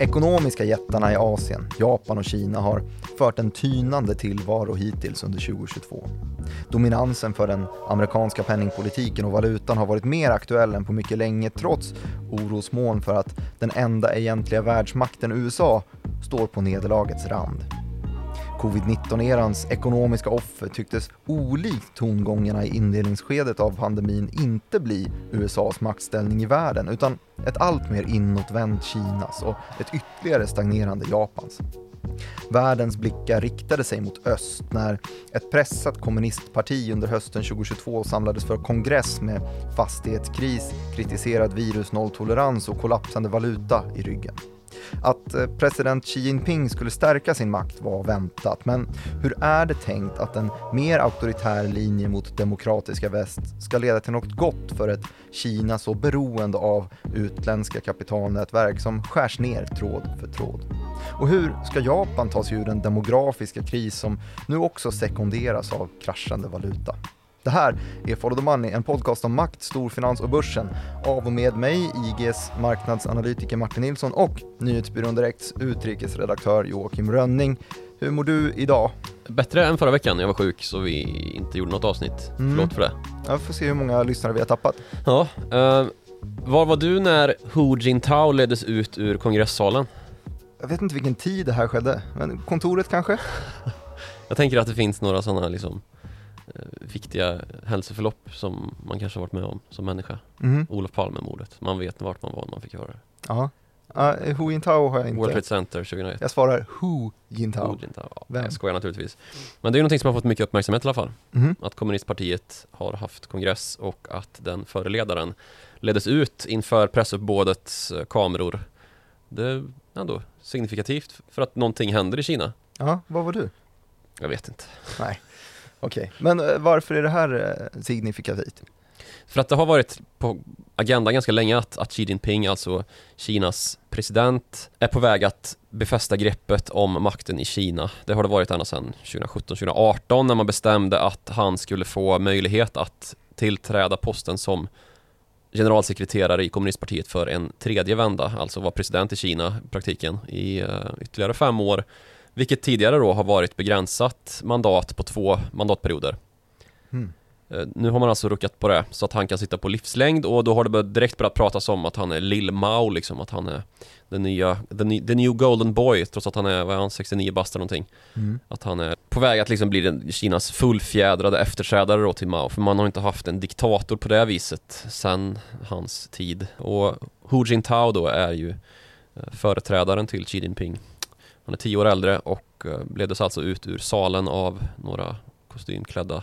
Ekonomiska jättarna i Asien, Japan och Kina har fört en tynande tillvaro hittills under 2022. Dominansen för den amerikanska penningpolitiken och valutan har varit mer aktuell än på mycket länge trots orosmoln för att den enda egentliga världsmakten USA står på nederlagets rand. Covid-19-erans ekonomiska offer tycktes olikt tongångarna i inledningsskedet av pandemin inte bli USAs maktställning i världen utan ett allt mer inåtvänt Kinas och ett ytterligare stagnerande Japans. Världens blickar riktade sig mot öst när ett pressat kommunistparti under hösten 2022 samlades för kongress med fastighetskris, kritiserad virusnolltolerans och kollapsande valuta i ryggen. Att eh, president Xi Jinping skulle stärka sin makt var väntat, men hur är det tänkt att en mer auktoritär linje mot demokratiska väst ska leda till något gott för ett Kina så beroende av utländska kapitalnätverk som skärs ner tråd för tråd? Och hur ska Japan ta sig ur den demografiska kris som nu också sekunderas av kraschande valuta? Det här är Follow the Money, en podcast om makt, storfinans och börsen av och med mig, IGs marknadsanalytiker Martin Nilsson och Nyhetsbyrån Direkts utrikesredaktör Joakim Rönning. Hur mår du idag? Bättre än förra veckan, jag var sjuk så vi inte gjorde något avsnitt. Mm. Förlåt för det. Jag får se hur många lyssnare vi har tappat. Ja, uh, var var du när Hu Jintao leddes ut ur kongressalen? Jag vet inte vilken tid det här skedde, men kontoret kanske? jag tänker att det finns några sådana liksom Eh, viktiga händelseförlopp som man kanske har varit med om som människa. Mm. Olof Palme-mordet. Man vet vart man var när man fick höra det. Ja. Uh, Hu Jintao har jag inte. World Trade Center 2001. Jag svarar Hu Jintao. Hu Jintao. Ja, Vem? Jag skojar naturligtvis. Men det är ju någonting som har fått mycket uppmärksamhet i alla fall. Mm. Att kommunistpartiet har haft kongress och att den förre ledaren leddes ut inför pressuppbådets eh, kameror. Det är ändå signifikativt för att någonting händer i Kina. Ja, vad var du? Jag vet inte. Nej. Okej, okay. men eh, varför är det här eh, signifikativt? För att det har varit på agendan ganska länge att, att Xi Jinping, alltså Kinas president, är på väg att befästa greppet om makten i Kina. Det har det varit ända sedan 2017-2018 när man bestämde att han skulle få möjlighet att tillträda posten som generalsekreterare i kommunistpartiet för en tredje vända, alltså vara president i Kina i praktiken i eh, ytterligare fem år vilket tidigare då har varit begränsat mandat på två mandatperioder. Mm. Nu har man alltså ruckat på det så att han kan sitta på livslängd och då har det direkt börjat pratas om att han är Lill Mao liksom, att han är den nya, the, the new golden boy trots att han är, vad är han, 69 bast eller någonting. Mm. Att han är på väg att liksom bli den, Kinas fullfjädrade efterträdare då till Mao, för man har inte haft en diktator på det viset sen hans tid. Och Hu Jintao då är ju eh, företrädaren till Xi Jinping. Han är tio år äldre och eh, leddes alltså ut ur salen av några kostymklädda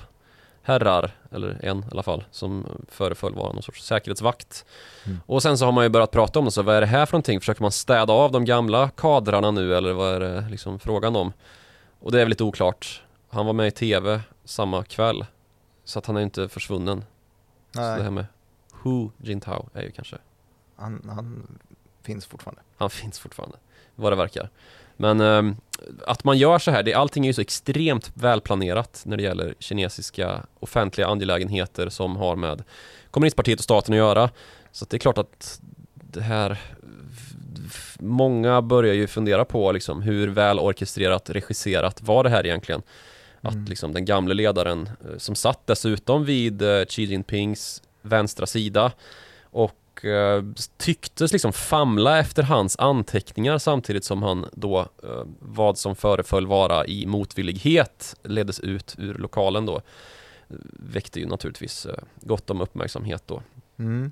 herrar, eller en i alla fall, som föreföll vara någon sorts säkerhetsvakt. Mm. Och sen så har man ju börjat prata om det, så vad är det här för någonting? Försöker man städa av de gamla kadrarna nu eller vad är det liksom frågan om? Och det är väl lite oklart. Han var med i TV samma kväll, så att han är inte försvunnen. Nej. Så det här med Hu Jintao är ju kanske... Han, han finns fortfarande. Han finns fortfarande, vad det verkar. Men eh, att man gör så här, det, allting är ju så extremt välplanerat när det gäller kinesiska offentliga angelägenheter som har med kommunistpartiet och staten att göra. Så att det är klart att det här Många börjar ju fundera på liksom hur väl orkestrerat, regisserat var det här egentligen? Mm. Att liksom den gamle ledaren eh, som satt dessutom vid eh, Xi Jinpings vänstra sida och och eh, tycktes liksom famla efter hans anteckningar samtidigt som han då eh, vad som föreföll vara i motvillighet leddes ut ur lokalen då väckte ju naturligtvis eh, gott om uppmärksamhet då. Mm.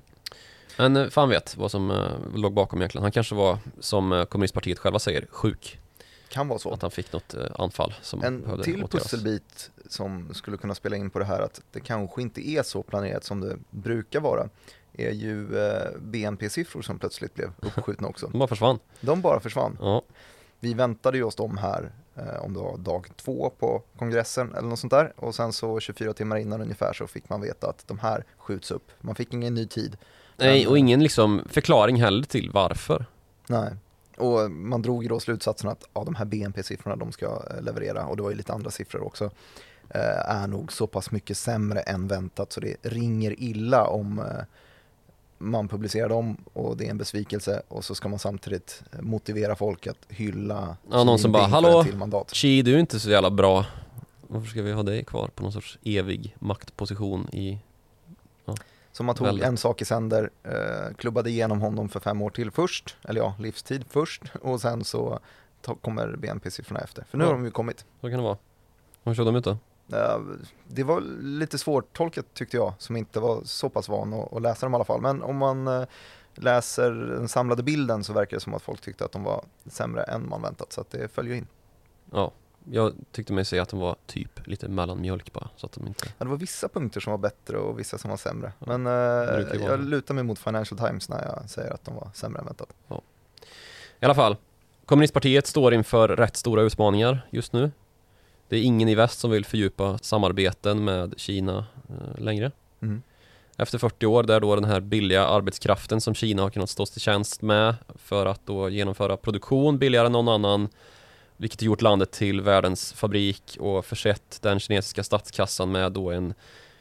Men eh, fan vet vad som eh, låg bakom egentligen. Han kanske var, som eh, kommunistpartiet själva säger, sjuk. Kan vara så. Att han fick något anfall som En till åtgärdas. pusselbit som skulle kunna spela in på det här att det kanske inte är så planerat som det brukar vara är ju eh, BNP-siffror som plötsligt blev uppskjutna också. De bara försvann. De bara försvann. Ja. Vi väntade ju oss dem här, eh, om det var dag två på kongressen eller något sånt där. Och sen så 24 timmar innan ungefär så fick man veta att de här skjuts upp. Man fick ingen ny tid. Nej, och ingen liksom förklaring heller till varför. Nej, och man drog ju då slutsatsen att ja, de här BNP-siffrorna de ska eh, leverera och det var ju lite andra siffror också är nog så pass mycket sämre än väntat så det ringer illa om man publicerar dem och det är en besvikelse och så ska man samtidigt motivera folk att hylla Ja, någon som bara, "Hallå?" Xi, du är inte så jävla bra. Varför ska vi ha dig kvar på någon sorts evig maktposition i... Så man tog Väldigt. en sak i sänder, eh, klubbade igenom honom för fem år till först, eller ja, livstid först och sen så kommer BNP-siffrorna efter. För nu Ja. har de ju kommit. Vad kan det vara? Hur såg de ut då? Eh, det var lite svårtolkat tyckte jag, som inte var så pass van att, läsa dem i alla fall. Men om man eh, läser den samlade bilden så verkar det som att folk tyckte att de var sämre än man väntat, så att det följer in. Ja, jag tyckte mig se att de var typ lite mellanmjölk bara, så att de inte... Ja, det var vissa punkter som var bättre och vissa som var sämre. Men brukar eh, jag lutar mig mot Financial Times när jag säger att de var sämre än väntat. I alla fall, kommunistpartiet står inför rätt stora utmaningar just nu. Det är ingen i väst som vill fördjupa samarbeten med Kina eh, längre. Mm. Efter 40 år där då den här billiga arbetskraften som Kina har kunnat stå till tjänst med för att då genomföra produktion billigare än någon annan vilket gjort landet till världens fabrik och försett den kinesiska statskassan med då en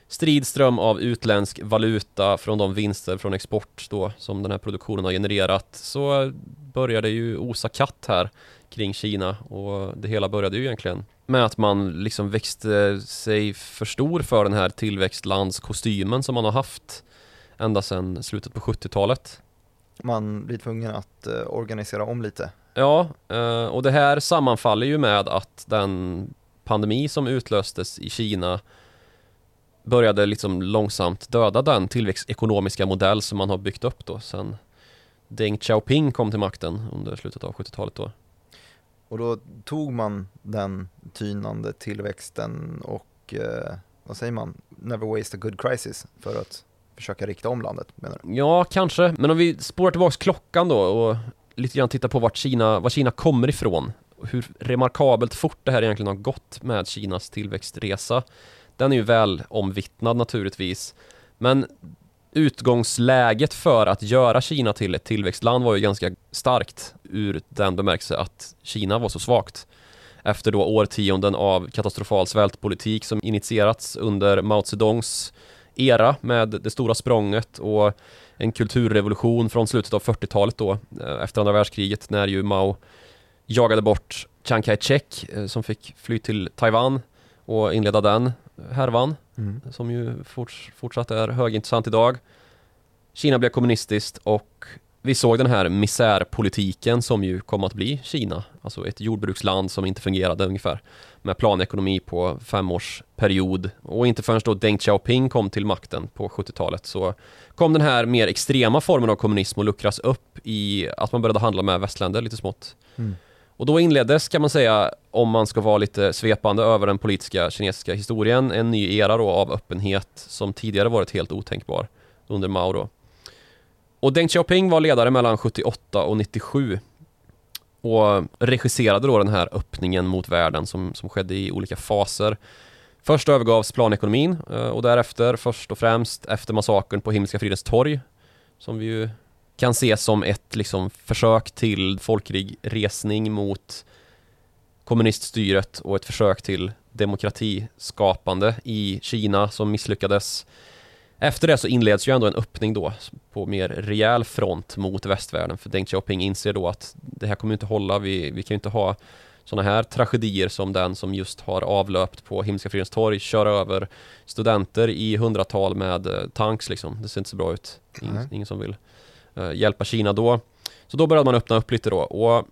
strid ström av utländsk valuta från de vinster från export då som den här produktionen har genererat så börjar det ju osa katt här kring Kina och det hela började ju egentligen med att man liksom växte sig för stor för den här tillväxtlandskostymen som man har haft ända sedan slutet på 70-talet. Man blir tvungen att eh, organisera om lite. Ja, eh, och det här sammanfaller ju med att den pandemi som utlöstes i Kina började liksom långsamt döda den tillväxtekonomiska modell som man har byggt upp då sen Deng Xiaoping kom till makten under slutet av 70-talet då. Och då tog man den tynande tillväxten och, eh, vad säger man, never waste a good crisis för att försöka rikta om landet menar du? Ja, kanske. Men om vi spårar tillbaks klockan då och lite grann tittar på vart Kina, var Kina kommer ifrån. och Hur remarkabelt fort det här egentligen har gått med Kinas tillväxtresa. Den är ju väl omvittnad naturligtvis. Men utgångsläget för att göra Kina till ett tillväxtland var ju ganska starkt ur den bemärkelse att Kina var så svagt. Efter då årtionden av katastrofal svältpolitik som initierats under Mao Zedongs era med det stora språnget och en kulturrevolution från slutet av 40-talet då eh, efter andra världskriget när ju Mao jagade bort Chiang Kai-Shek eh, som fick fly till Taiwan och inleda den härvan som ju forts fortsatt är högintressant idag. Kina blev kommunistiskt och vi såg den här misärpolitiken som ju kom att bli Kina. Alltså ett jordbruksland som inte fungerade ungefär. Med planekonomi på femårsperiod. Och inte förrän då Deng Xiaoping kom till makten på 70-talet så kom den här mer extrema formen av kommunism att luckras upp i att man började handla med västländer lite smått. Mm. Och då inleddes kan man säga, om man ska vara lite svepande över den politiska kinesiska historien, en ny era då av öppenhet som tidigare varit helt otänkbar under Mao då. Och Deng Xiaoping var ledare mellan 78 och 97 och regisserade då den här öppningen mot världen som, som skedde i olika faser. Först övergavs planekonomin eh, och därefter först och främst efter massakern på Himmelska fridens torg som vi ju kan ses som ett liksom försök till folklig resning mot kommuniststyret och ett försök till demokratiskapande i Kina som misslyckades. Efter det så inleds ju ändå en öppning då på mer rejäl front mot västvärlden för Deng Xiaoping inser då att det här kommer inte hålla, vi, vi kan ju inte ha sådana här tragedier som den som just har avlöpt på Himmelska fridens torg, köra över studenter i hundratal med eh, tanks liksom. Det ser inte så bra ut. Ingen, ingen som vill Eh, hjälpa Kina då. Så då började man öppna upp lite då och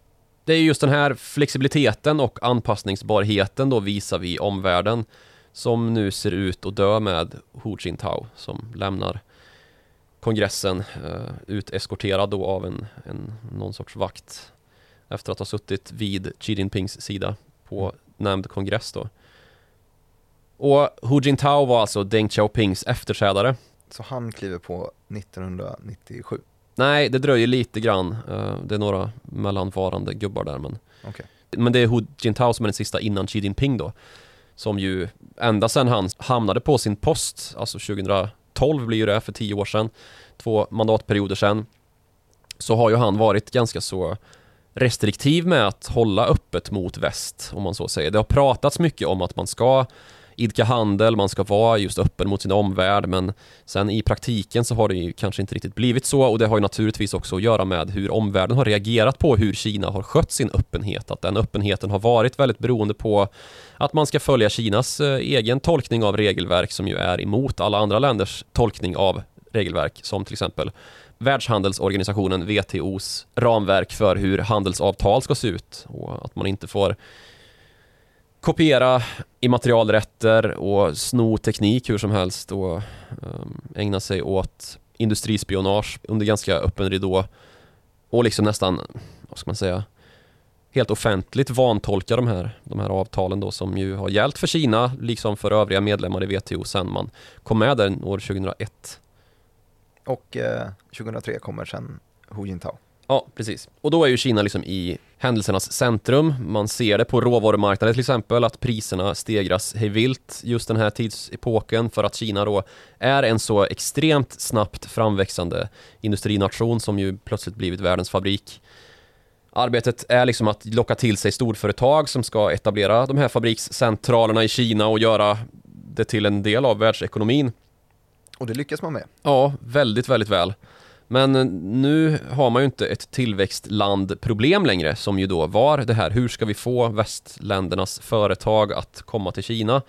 det är just den här flexibiliteten och anpassningsbarheten då visar vi omvärlden som nu ser ut att dö med Hu Jintao som lämnar kongressen eh, uh, uteskorterad då av en, en någon sorts vakt efter att ha suttit vid Xi Jinpings sida på nämnd kongress då. Och Hu Jintao var alltså Deng Xiaopings efterträdare. Så han kliver på 1997. Nej, det dröjer lite grann. Eh, Det är några mellanvarande gubbar där men Okej. Men det är Hu Jintao som är den sista innan Xi Jinping då. Som ju ända sedan han hamnade på sin post, alltså 2012 blir ju det för tio år sedan, två mandatperioder sedan, så har ju han varit ganska så restriktiv med att hålla öppet mot väst, om man så säger. Det har pratats mycket om att man ska idka handel, man ska vara just öppen mot sin omvärld men sen i praktiken så har det ju kanske inte riktigt blivit så och det har ju naturligtvis också att göra med hur omvärlden har reagerat på hur Kina har skött sin öppenhet. Att den öppenheten har varit väldigt beroende på att man ska följa Kinas eh, egen tolkning av regelverk som ju är emot alla andra länders tolkning av regelverk som till exempel Världshandelsorganisationen WTOs ramverk för hur handelsavtal ska se ut och att man inte får kopiera immaterialrätter och sno teknik hur som helst och ehm, ägna sig åt industrispionage under ganska öppen ridå och liksom nästan, vad ska man säga, helt offentligt vantolka de här, de här avtalen då som ju har gällt för Kina liksom för övriga medlemmar i WTO sen man kom med där år 2001. Och eh, 2003 kommer sen Hu Jintao. Ja, precis. Och då är ju Kina liksom i händelsernas centrum. Man ser det på råvarumarknaden till exempel att priserna stegras hejvilt just den här tidsepoken för att Kina då är en så extremt snabbt framväxande industrination som ju plötsligt blivit världens fabrik. Arbetet är liksom att locka till sig storföretag som ska etablera de här fabrikscentralerna i Kina och göra det till en del av världsekonomin. Och det lyckas man med. Ja, väldigt, väldigt väl. Men eh, nu har man ju inte ett tillväxtlandproblem längre som ju då var det här, hur ska vi få västländernas företag att komma till Kina?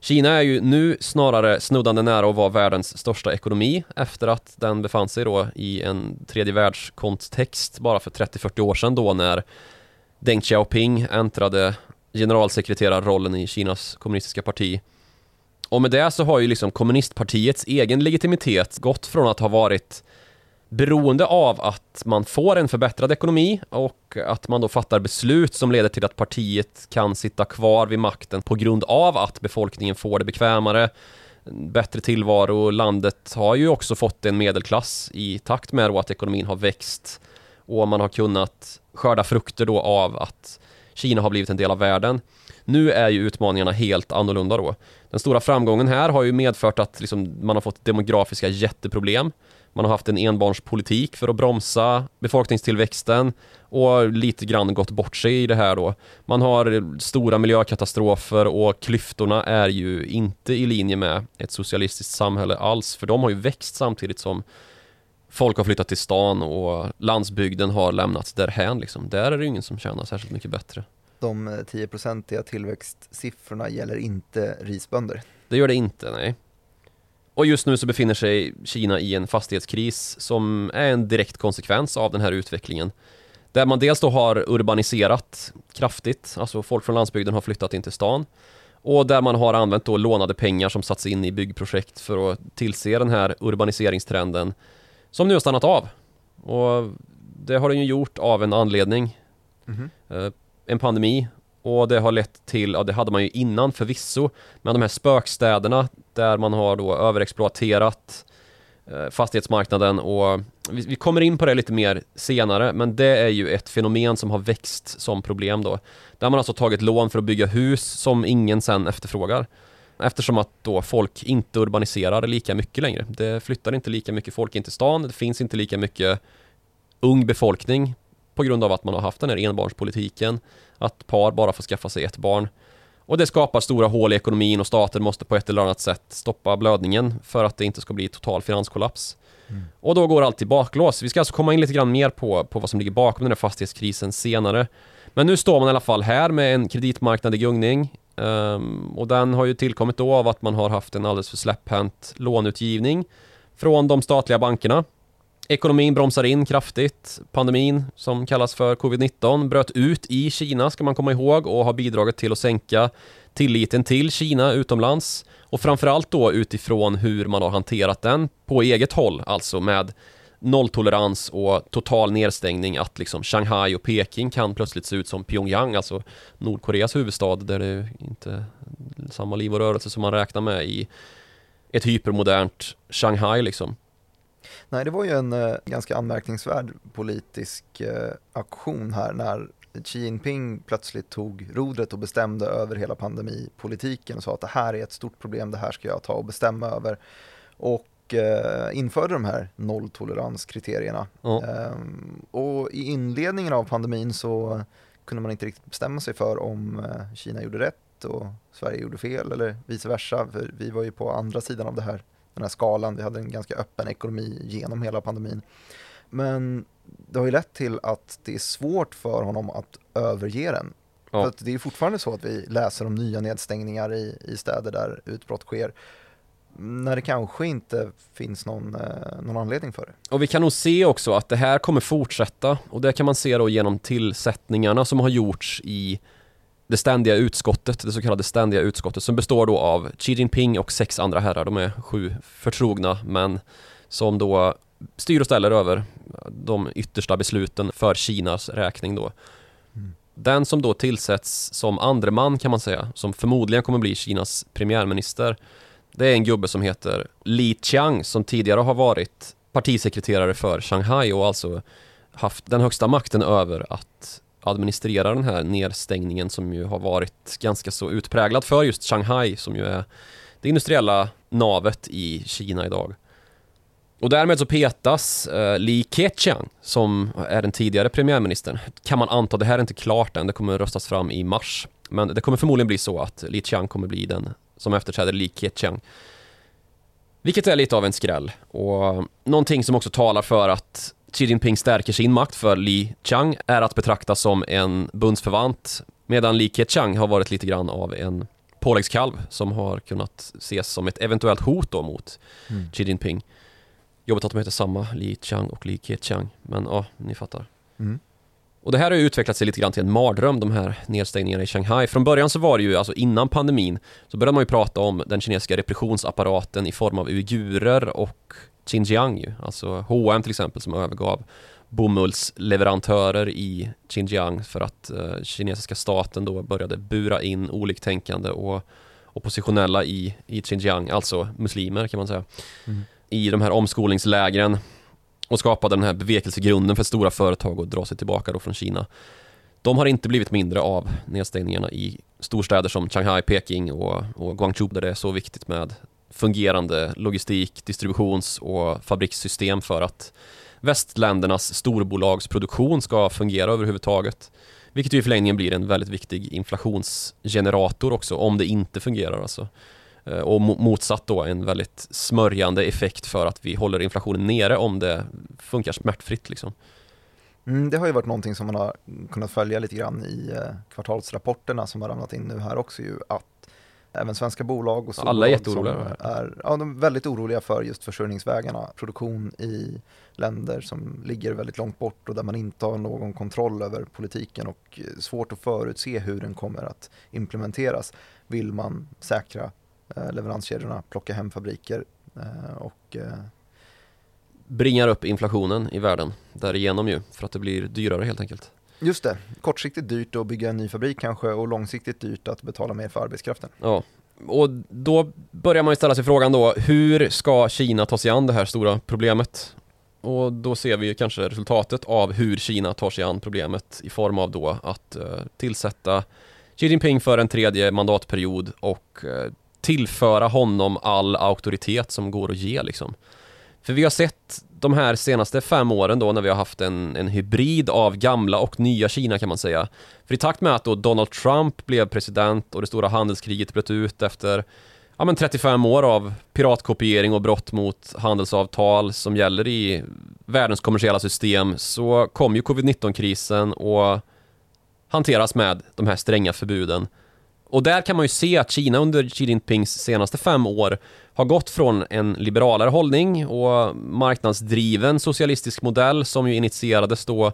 Kina är ju nu snarare snuddande nära att vara världens största ekonomi efter att den befann sig då i en tredje världskontext bara för 30-40 år sedan då när Deng Xiaoping äntrade generalsekreterarrollen i Kinas kommunistiska parti. Och med det så har ju liksom kommunistpartiets egen legitimitet gått från att ha varit beroende av att man får en förbättrad ekonomi och att man då fattar beslut som leder till att partiet kan sitta kvar vid makten på grund av att befolkningen får det bekvämare, bättre tillvaro. Landet har ju också fått en medelklass i takt med att ekonomin har växt och man har kunnat skörda frukter då av att Kina har blivit en del av världen. Nu är ju utmaningarna helt annorlunda då. Den stora framgången här har ju medfört att liksom man har fått demografiska jätteproblem. Man har haft en enbarnspolitik för att bromsa befolkningstillväxten och lite grann gått bort sig i det här då. Man har stora miljökatastrofer och klyftorna är ju inte i linje med ett socialistiskt samhälle alls för de har ju växt samtidigt som folk har flyttat till stan och landsbygden har lämnats därhän liksom. Där är det ingen som tjänar särskilt mycket bättre. De 10-procentiga tillväxtsiffrorna gäller inte risbönder. Det gör det inte, nej. Och just nu så befinner sig Kina i en fastighetskris som är en direkt konsekvens av den här utvecklingen. Där man dels då har urbaniserat kraftigt, alltså folk från landsbygden har flyttat in till stan. Och där man har använt då lånade pengar som satts in i byggprojekt för att tillse den här urbaniseringstrenden som nu har stannat av. Och det har den ju gjort av en anledning. Mm -hmm. En pandemi och det har lett till, ja det hade man ju innan förvisso, men de här spökstäderna där man har då överexploaterat eh, fastighetsmarknaden och vi, kommer in på det lite mer senare, men det är ju ett fenomen som har växt som problem då. Där man alltså tagit lån för att bygga hus som ingen sen efterfrågar. Eftersom att då folk inte urbaniserar lika mycket längre. Det flyttar inte lika mycket folk in till stan, det finns inte lika mycket ung befolkning på grund av att man har haft den här enbarnspolitiken. Att par bara får skaffa sig ett barn. Och det skapar stora hål i ekonomin och staten måste på ett eller annat sätt stoppa blödningen för att det inte ska bli total finanskollaps. Mm. Och då går allt i baklås. Vi ska alltså komma in lite grann mer på, på vad som ligger bakom den här fastighetskrisen senare. Men nu står man i alla fall här med en kreditmarknad i gungning. Um, och den har ju tillkommit då av att man har haft en alldeles för släpphänt lånutgivning från de statliga bankerna. Ekonomin bromsar in kraftigt. Pandemin, som kallas för covid-19, bröt ut i Kina, ska man komma ihåg, och har bidragit till att sänka tilliten till Kina utomlands. Och framförallt då utifrån hur man har hanterat den på eget håll, alltså med nolltolerans och total nedstängning att liksom Shanghai och Peking kan plötsligt se ut som Pyongyang, alltså Nordkoreas huvudstad där det inte är samma liv och rörelse som man räknar med i ett hypermodernt Shanghai liksom. Nej, det var ju en eh, ganska anmärkningsvärd politisk eh, aktion här när Xi Jinping plötsligt tog rodret och bestämde över hela pandemipolitiken och sa att det här är ett stort problem, det här ska jag ta och bestämma över. Och eh, införde de här nolltoleranskriterierna. Mm. Ehm, och i inledningen av pandemin så kunde man inte riktigt bestämma sig för om eh, Kina gjorde rätt och Sverige gjorde fel eller vice versa. För vi var ju på andra sidan av det här, den här skalan. Vi hade en ganska öppen ekonomi genom hela pandemin. Men det har ju lett till att det är svårt för honom att överge den. Ja. För det är fortfarande så att vi läser om nya nedstängningar i, i städer där utbrott sker när det kanske inte finns någon, eh, någon anledning för det. Och vi kan nog se också att det här kommer fortsätta och det kan man se då genom tillsättningarna som har gjorts i det ständiga utskottet, det så kallade ständiga utskottet som består då av Xi Jinping och sex andra herrar. De är sju förtrogna men som då styr och ställer över de yttersta besluten för Kinas räkning då. Mm. Den som då tillsätts som andre man kan man säga, som förmodligen kommer bli Kinas premiärminister det är en gubbe som heter Li Qiang som tidigare har varit partisekreterare för Shanghai och alltså haft den högsta makten över att administrera den här nedstängningen som ju har varit ganska så utpräglad för just Shanghai som ju är det industriella navet i Kina idag. Och därmed så petas eh, Li Keqiang som är den tidigare premiärministern. Kan man anta, det här är inte klart än, det kommer röstas fram i mars. Men det kommer förmodligen bli så att Li Qiang kommer bli den som efterträder Li Keqiang. Vilket är lite av en skräll och någonting som också talar för att Xi Jinping stärker sin makt för Li Chang är att betrakta som en bundsförvant medan Li Keqiang har varit lite grann av en påläggskalv som har kunnat ses som ett eventuellt hot då mot mm. Xi Jinping. Jobbigt att de heter samma, Li Chang och Li Keqiang, men ja, ni fattar. Mm. Och det här har ju utvecklat sig lite grann till en mardröm, de här nedstängningarna i Shanghai. Från början så var det ju, alltså innan pandemin, så började man ju prata om den kinesiska repressionsapparaten i form av uigurer och Xinjiang ju. Alltså H&M till exempel som övergav bomullsleverantörer i Xinjiang för att eh, kinesiska staten då började bura in oliktänkande och oppositionella i, i Xinjiang, alltså muslimer kan man säga. Mm. I de här omskolningslägren och skapade den här bevekelsegrunden för stora företag att dra sig tillbaka då från Kina. De har inte blivit mindre av nedstängningarna i storstäder som Shanghai, Peking och, och Guangzhou där det är så viktigt med fungerande logistik, distributions och fabrikssystem för att västländernas storbolagsproduktion ska fungera överhuvudtaget. Vilket ju i förlängningen blir en väldigt viktig inflationsgenerator också om det inte fungerar alltså. Eh, och motsatt då en väldigt smörjande effekt för att vi håller inflationen nere om det funkar smärtfritt liksom. Mm, det har ju varit någonting som man har kunnat följa lite grann i eh, kvartalsrapporterna som har ramlat in nu här också ju att även svenska bolag och Alla är jätteoroliga. Är, ja, de är väldigt oroliga för just försörjningsvägarna. Produktion i länder som ligger väldigt långt bort och där man inte har någon kontroll över politiken och svårt att förutse hur den kommer att implementeras vill man säkra Eh, leveranskedjorna plocka hem fabriker eh, och eh, bringar upp inflationen i världen därigenom ju, för att det blir dyrare helt enkelt. Just det, kortsiktigt dyrt att bygga en ny fabrik kanske och långsiktigt dyrt att betala mer för arbetskraften. Ja, och då börjar man ju ställa sig frågan då, hur ska Kina ta sig an det här stora problemet? Och då ser vi kanske resultatet av hur Kina tar sig an problemet i form av då att uh, tillsätta Xi Jinping för en tredje mandatperiod och uh, tillföra honom all auktoritet som går att ge liksom. För vi har sett de här senaste fem åren då när vi har haft en, en hybrid av gamla och nya Kina kan man säga. För i takt med att då Donald Trump blev president och det stora handelskriget bröt ut efter ja, men 35 år av piratkopiering och brott mot handelsavtal som gäller i världens kommersiella system så kom ju covid-19-krisen och hanteras med de här stränga förbuden. Och där kan man ju se att Kina under Xi Jinpings senaste fem år har gått från en liberalare hållning och marknadsdriven socialistisk modell som ju initierades då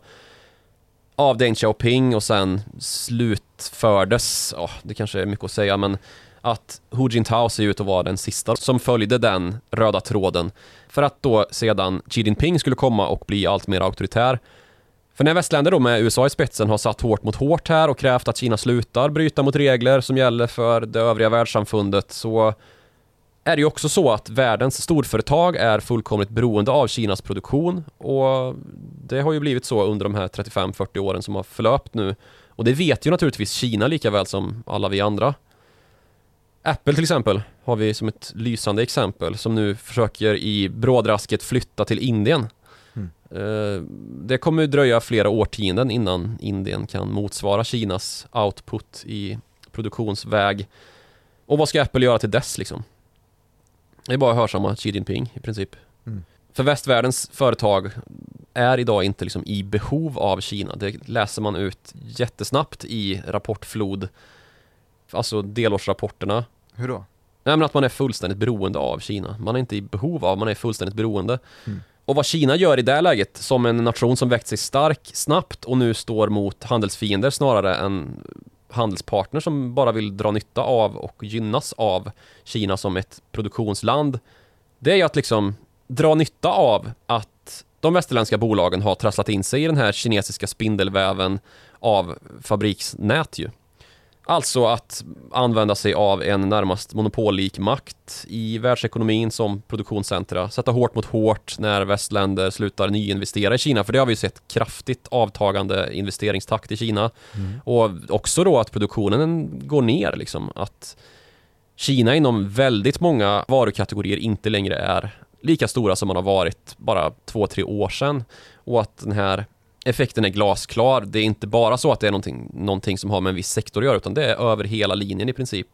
av Deng Xiaoping och sen slutfördes, oh, det kanske är mycket att säga, men att Hu Jintao ser ut att vara den sista som följde den röda tråden. För att då sedan Xi Jinping skulle komma och bli allt mer auktoritär för när västländer då med USA i spetsen har satt hårt mot hårt här och krävt att Kina slutar bryta mot regler som gäller för det övriga världssamfundet så är det ju också så att världens storföretag är fullkomligt beroende av Kinas produktion. Och det har ju blivit så under de här 35-40 åren som har förlöpt nu. Och det vet ju naturligtvis Kina lika väl som alla vi andra. Apple till exempel har vi som ett lysande exempel som nu försöker i brådrasket flytta till Indien det kommer dröja flera årtionden innan Indien kan motsvara Kinas output i produktionsväg. Och vad ska Apple göra till dess liksom? Det är bara att hörsamma Xi Jinping i princip. Mm. För västvärldens företag är idag inte liksom i behov av Kina. Det läser man ut jättesnabbt i rapportflod. Alltså delårsrapporterna. Hur då? Nej men att man är fullständigt beroende av Kina. Man är inte i behov av, man är fullständigt beroende. Mm. Och vad Kina gör i det läget, som en nation som växt sig stark snabbt och nu står mot handelsfiender snarare än handelspartner som bara vill dra nytta av och gynnas av Kina som ett produktionsland. Det är ju att liksom dra nytta av att de västerländska bolagen har trasslat in sig i den här kinesiska spindelväven av fabriksnät ju. Alltså att använda sig av en närmast monopollik makt i världsekonomin som produktionscentra. Sätta hårt mot hårt när västländer slutar nyinvestera i Kina. För det har vi ju sett kraftigt avtagande investeringstakt i Kina. Mm. Och också då att produktionen går ner liksom. Att Kina inom väldigt många varukategorier inte längre är lika stora som man har varit bara två, tre år sedan. Och att den här effekten är glasklar. Det är inte bara så att det är någonting, någonting som har med en viss sektor att göra utan det är över hela linjen i princip.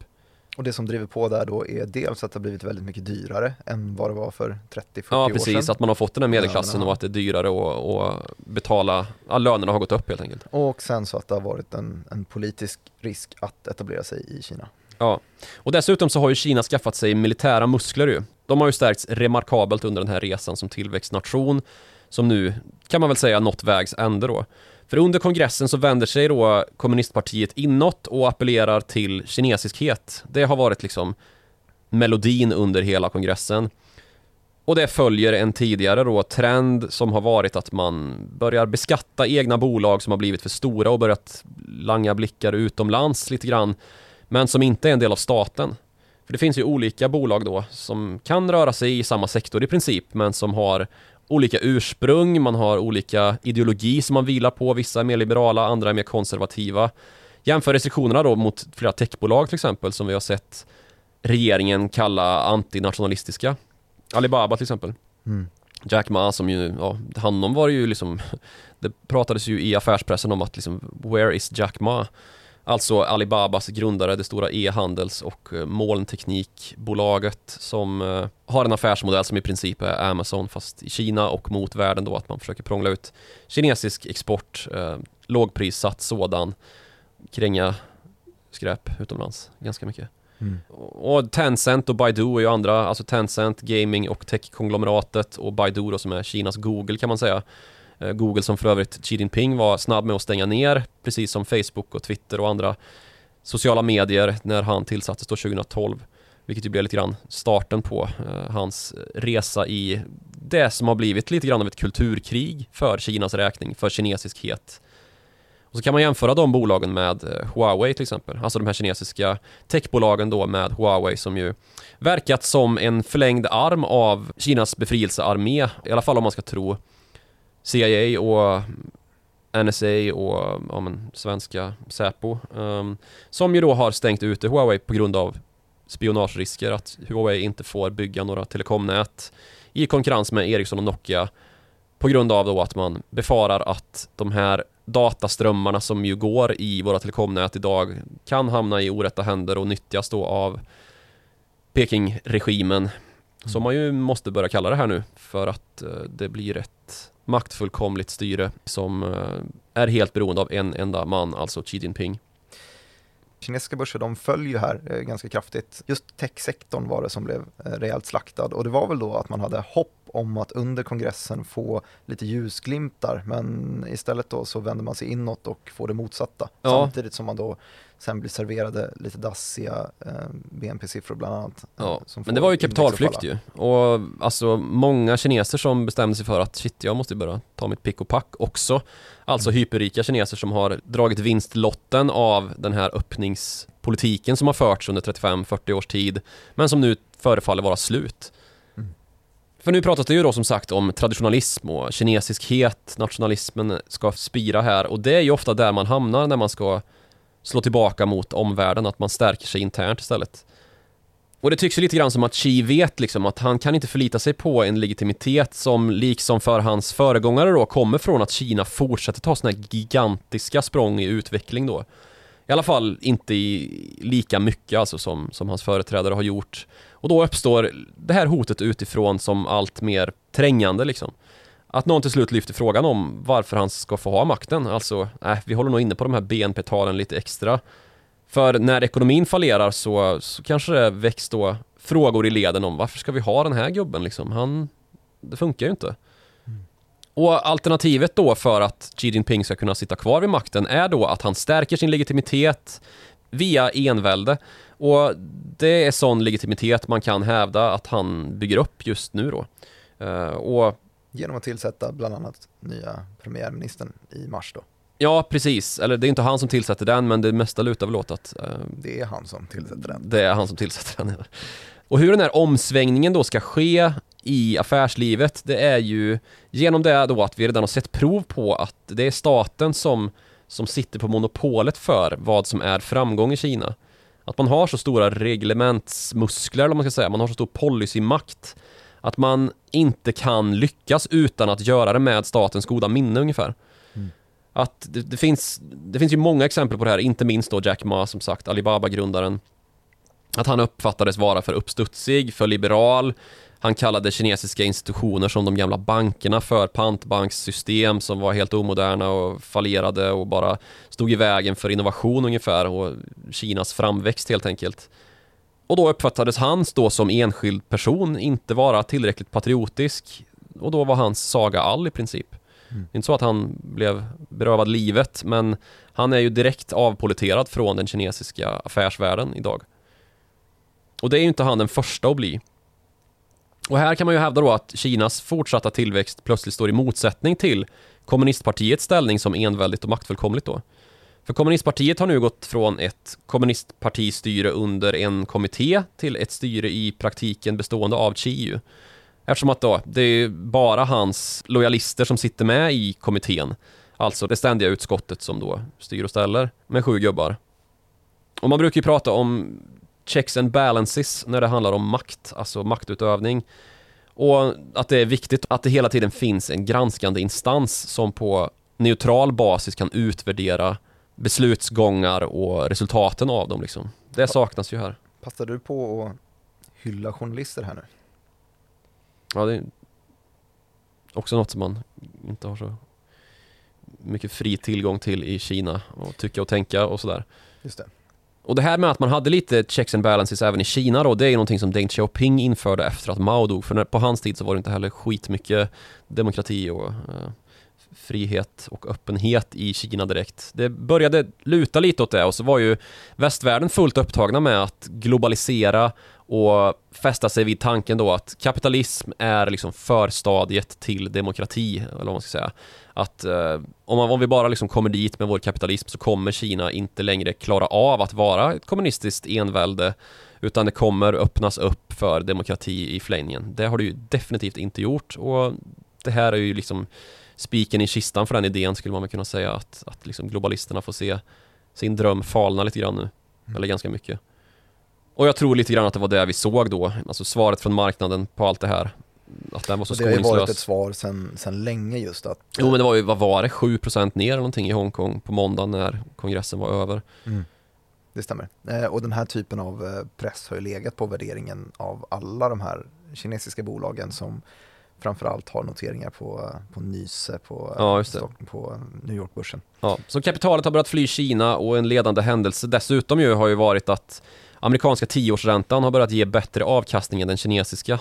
Och det som driver på där då är dels att det har blivit väldigt mycket dyrare än vad det var för 30-40 Ja år precis, sedan. att man har fått den här medelklassen och att det är dyrare att att betala, ja, lönerna har gått upp helt enkelt. Och sen så att det har varit en, en politisk risk att etablera sig i Kina. Ja, och dessutom så har ju Kina skaffat sig militära muskler ju. De har ju stärkts remarkabelt under den här resan som tillväxtnation som nu kan man väl säga nått vägs ände då. För under kongressen så vänder sig då kommunistpartiet inåt och appellerar till kinesiskhet. Det har varit liksom melodin under hela kongressen. Och det följer en tidigare då trend som har varit att man börjar beskatta egna bolag som har blivit för stora och börjat langa blickar utomlands lite grann. Men som inte är en del av staten. För det finns ju olika bolag då som kan röra sig i samma sektor i princip men som har olika ursprung, man har olika ideologi som man vilar på. Vissa är mer liberala, andra är mer konservativa. Jämför restriktionerna då mot flera techbolag till exempel som vi har sett regeringen kalla antinationalistiska. Alibaba till exempel. Mm. Jack Ma som ju, ja, honom var ju liksom Det pratades ju i affärspressen om att liksom Where is Jack Ma? Alltså Alibabas grundare, det stora e-handels och eh, molnteknikbolaget som eh, har en affärsmodell som i princip är Amazon fast i Kina och mot världen då att man försöker prångla ut kinesisk export, eh, lågprissatt sådan, kränga skräp utomlands ganska mycket. Mm. Och Tencent och Baidu är ju andra, alltså Tencent, gaming och tech-konglomeratet och Baidu då som är Kinas Google kan man säga. Eh, Google som för övrigt Xi Jinping var snabb med att stänga ner, precis som Facebook och Twitter och andra sociala medier när han tillsattes då 2012. Vilket ju blev lite grann starten på eh, hans resa i det som har blivit lite grann av ett kulturkrig för Kinas räkning, för kinesiskhet. Och så kan man jämföra de bolagen med eh, Huawei till exempel, alltså de här kinesiska techbolagen då med Huawei som ju verkat som en förlängd arm av Kinas befrielsearmé, i alla fall om man ska tro CIA och NSA och ja, men, svenska Säpo um, som ju då har stängt ute Huawei på grund av spionagerisker att Huawei inte får bygga några telekomnät i konkurrens med Ericsson och Nokia på grund av då att man befarar att de här dataströmmarna som ju går i våra telekomnät idag kan hamna i orätta händer och nyttjas då av Peking-regimen som man ju måste börja kalla det här nu för att eh, det blir ett maktfullkomligt styre som eh, är helt beroende av en enda man, alltså Xi Jinping. Kinesiska börser de föll ju här eh, ganska kraftigt. Just techsektorn var det som blev eh, rejält slaktad och det var väl då att man hade hopp om att under kongressen få lite ljusglimtar men istället då så vänder man sig inåt och får det motsatta. Ja. Samtidigt som man då sen blir serverade lite dassiga eh, BNP-siffror bland annat. eh, Ja, men det var ju kapitalflykt ju. Och alltså många kineser som bestämde sig för att shit, jag måste börja ta mitt pick och pack också. Alltså Mm. hyperrika kineser som har dragit vinstlotten av den här öppningspolitiken som har förts under 35-40 års tid. Men som nu förefaller vara slut. Mm. För nu pratas det ju då som sagt om traditionalism och kinesiskhet, nationalismen ska spira här och det är ju ofta där man hamnar när man ska slå tillbaka mot omvärlden, att man stärker sig internt istället. Och det tycks ju lite grann som att Xi vet liksom att han kan inte förlita sig på en legitimitet som liksom för hans föregångare då kommer från att Kina fortsätter ta sådana här gigantiska språng i utveckling då. I alla fall inte i lika mycket alltså som, som hans företrädare har gjort. Och då uppstår det här hotet utifrån som allt mer trängande liksom. Att någon till slut lyfter frågan om varför han ska få ha makten. Alltså, äh, vi håller nog inne på de här BNP-talen lite extra. För när ekonomin fallerar så, så kanske det väcks då frågor i leden om varför ska vi ha den här gubben liksom? Han, det funkar ju inte. Och alternativet då för att Xi Jinping ska kunna sitta kvar vid makten är då att han stärker sin legitimitet via envälde. Och det är sån legitimitet man kan hävda att han bygger upp just nu då. Uh, och Genom att tillsätta bland annat nya premiärministern i mars då? Ja, precis. Eller det är inte han som tillsätter den, men det mesta lutar väl åt att... Uh, det är han som tillsätter den. Det är han som tillsätter den, ja. Och hur den här omsvängningen då ska ske i affärslivet, det är ju genom det då att vi redan har sett prov på att det är staten som, som sitter på monopolet för vad som är framgång i Kina. Att man har så stora reglementsmuskler, eller man ska säga, man har så stor policymakt att man inte kan lyckas utan att göra det med statens goda minne ungefär. Mm. Att det, det, finns, det finns ju många exempel på det här, inte minst då Jack Ma som sagt, Alibaba-grundaren. Att han uppfattades vara för uppstudsig, för liberal, han kallade kinesiska institutioner som de gamla bankerna för pantbankssystem som var helt omoderna och fallerade och bara stod i vägen för innovation ungefär och Kinas framväxt helt enkelt. Och då uppfattades han då som enskild person inte vara tillräckligt patriotisk och då var hans saga all i princip. Mm. Inte så att han blev berövad livet men han är ju direkt avpoliterad från den kinesiska affärsvärlden idag. Och det är ju inte han den första att bli. Och här kan man ju hävda då att Kinas fortsatta tillväxt plötsligt står i motsättning till kommunistpartiets ställning som enväldigt och maktfullkomligt då. För kommunistpartiet har nu gått från ett kommunistpartistyre under en kommitté till ett styre i praktiken bestående av Chiu. Eftersom att då, det är bara hans lojalister som sitter med i kommittén. Alltså det ständiga utskottet som då styr och ställer med sju gubbar. Och man brukar ju prata om checks and balances när det handlar om makt, alltså maktutövning. Och att det är viktigt att det hela tiden finns en granskande instans som på neutral basis kan utvärdera beslutsgångar och resultaten av dem liksom. Det saknas ju här. Passar du på att hylla journalister här nu? Ja, det är också något som man inte har så mycket fri tillgång till i Kina och tycka och tänka och sådär. Just det. Och det här med att man hade lite checks and balances även i Kina då, det är ju någonting som Deng Xiaoping införde efter att Mao dog. För på hans tid så var det inte heller skitmycket demokrati och eh, frihet och öppenhet i Kina direkt. Det började luta lite åt det och så var ju västvärlden fullt upptagna med att globalisera och fästa sig vid tanken då att kapitalism är liksom förstadiet till demokrati, eller vad man ska säga. Att eh, om, man, om vi bara liksom kommer dit med vår kapitalism så kommer Kina inte längre klara av att vara ett kommunistiskt envälde utan det kommer öppnas upp för demokrati i förlängningen. Det har det ju definitivt inte gjort och det här är ju liksom spiken i kistan för den idén skulle man väl kunna säga att, att liksom globalisterna får se sin dröm falna lite grann nu. Mm. Eller ganska mycket. Och jag tror lite grann att det var det vi såg då, alltså svaret från marknaden på allt det här. Att den var så skoningslös. Det har ju varit ett svar sedan, sedan länge just att... Jo men det var ju, vad var det, 7% ner eller någonting i Hongkong på måndagen när kongressen var över. Mm. Det stämmer. Eh, och den här typen av eh, press har ju legat på värderingen av alla de här kinesiska bolagen som framförallt har noteringar på, på Nyse på, ja, på New York-börsen. Ja, så kapitalet har börjat fly Kina och en ledande händelse dessutom ju har ju varit att amerikanska tioårsräntan har börjat ge bättre avkastning än den kinesiska.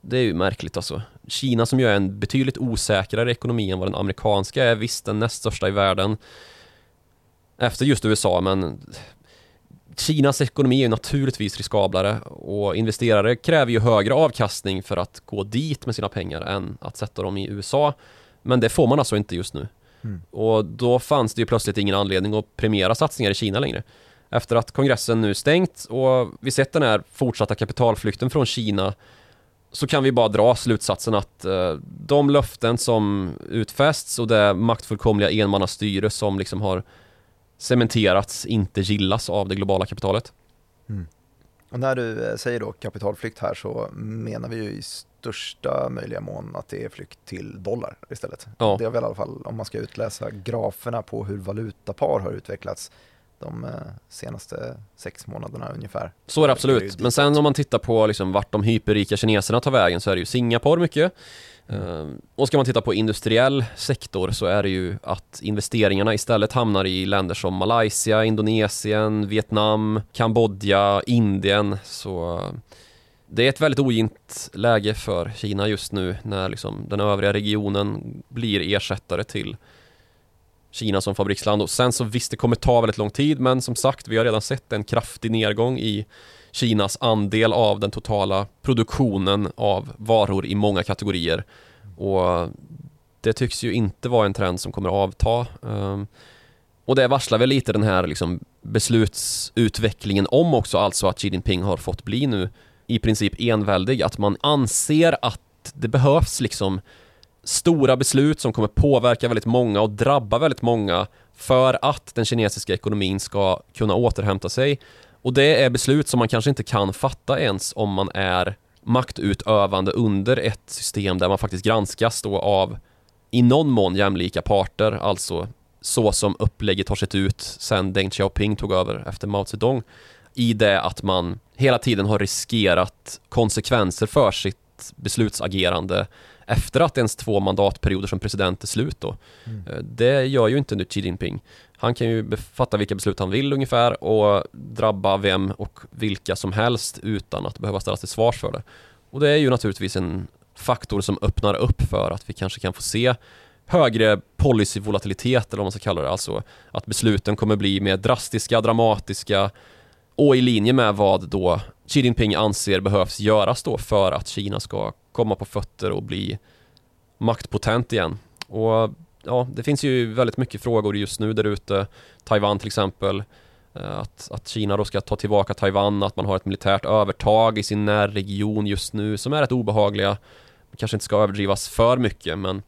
Det är ju märkligt alltså. Kina som ju är en betydligt osäkrare ekonomi än vad den amerikanska är, visst den näst största i världen efter just USA, men Kinas ekonomi är naturligtvis riskablare och investerare kräver ju högre avkastning för att gå dit med sina pengar än att sätta dem i USA. Men det får man alltså inte just nu. Mm. Och då fanns det ju plötsligt ingen anledning att premiera satsningar i Kina längre. Efter att kongressen nu stängt och vi sett den här fortsatta kapitalflykten från Kina så kan vi bara dra slutsatsen att eh, de löften som utfästs och det maktfullkomliga enmannastyre som liksom har cementerats inte gillas av det globala kapitalet. Mm. Och när du eh, säger då kapitalflykt här så menar vi ju i största möjliga mån att det är flykt till dollar istället. Ja. Det är väl i alla fall om man ska utläsa graferna på hur valutapar har utvecklats de eh, senaste sex månaderna ungefär. Så är det absolut, men sen om man tittar på liksom vart de hyperrika kineserna tar vägen så är det ju Singapore mycket. Mm. Och ska man titta på industriell sektor så är det ju att investeringarna istället hamnar i länder som Malaysia, Indonesien, Vietnam, Kambodja, Indien. Så eh, det är ett väldigt ogint läge för Kina just nu när liksom den övriga regionen blir ersättare till Kina som fabriksland och sen så visst det kommer ta väldigt lång tid men som sagt vi har redan sett en kraftig nedgång i Kinas andel av den totala produktionen av varor i många kategorier. Och det tycks ju inte vara en trend som kommer att avta. Ehm, och det varslar väl lite den här liksom beslutsutvecklingen om också alltså att Xi Jinping har fått bli nu i princip enväldig. Att man anser att det behövs liksom stora beslut som kommer påverka väldigt många och drabba väldigt många för att den kinesiska ekonomin ska kunna återhämta sig. Och det är beslut som man kanske inte kan fatta ens om man är maktutövande under ett system där man faktiskt granskas då av i någon mån jämlika parter, alltså så som upplägget har sett ut sen Deng Xiaoping tog över efter Mao Zedong i det att man hela tiden har riskerat konsekvenser för sitt beslutsagerande efter att ens två mandatperioder som president är slut då. Mm. Eh, det gör ju inte nu Xi Jinping. Han kan ju fatta vilka beslut han vill ungefär och drabba vem och vilka som helst utan att behöva ställas till svars för det. Och det är ju naturligtvis en faktor som öppnar upp för att vi kanske kan få se högre policyvolatilitet eller vad man ska kalla det, alltså att besluten kommer bli mer drastiska, dramatiska och i linje med vad då Xi Jinping anser behövs göras då för att Kina ska komma på fötter och bli maktpotent igen. Och ja, det finns ju väldigt mycket frågor just nu där ute. Taiwan till exempel. Eh, att, att Kina då ska ta tillbaka Taiwan, att man har ett militärt övertag i sin närregion just nu som är rätt obehagliga. kanske inte ska överdrivas för mycket men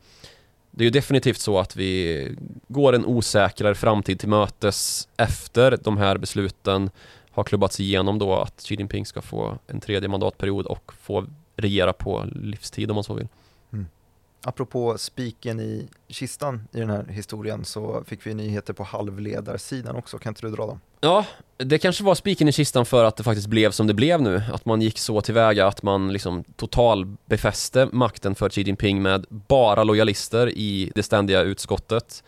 det är ju definitivt så att vi går en osäkrare framtid till mötes efter de här besluten har klubbats igenom då att Xi Jinping ska få en tredje mandatperiod och få regera på livstid om man så vill. Mm. Apropå spiken i kistan i den här historien så fick vi nyheter på halvledarsidan också, kan inte du dra dem? Ja, det kanske var spiken i kistan för att det faktiskt blev som det blev nu. Att man gick så tillväga att man liksom total befäste makten för Xi Jinping med bara lojalister i det ständiga utskottet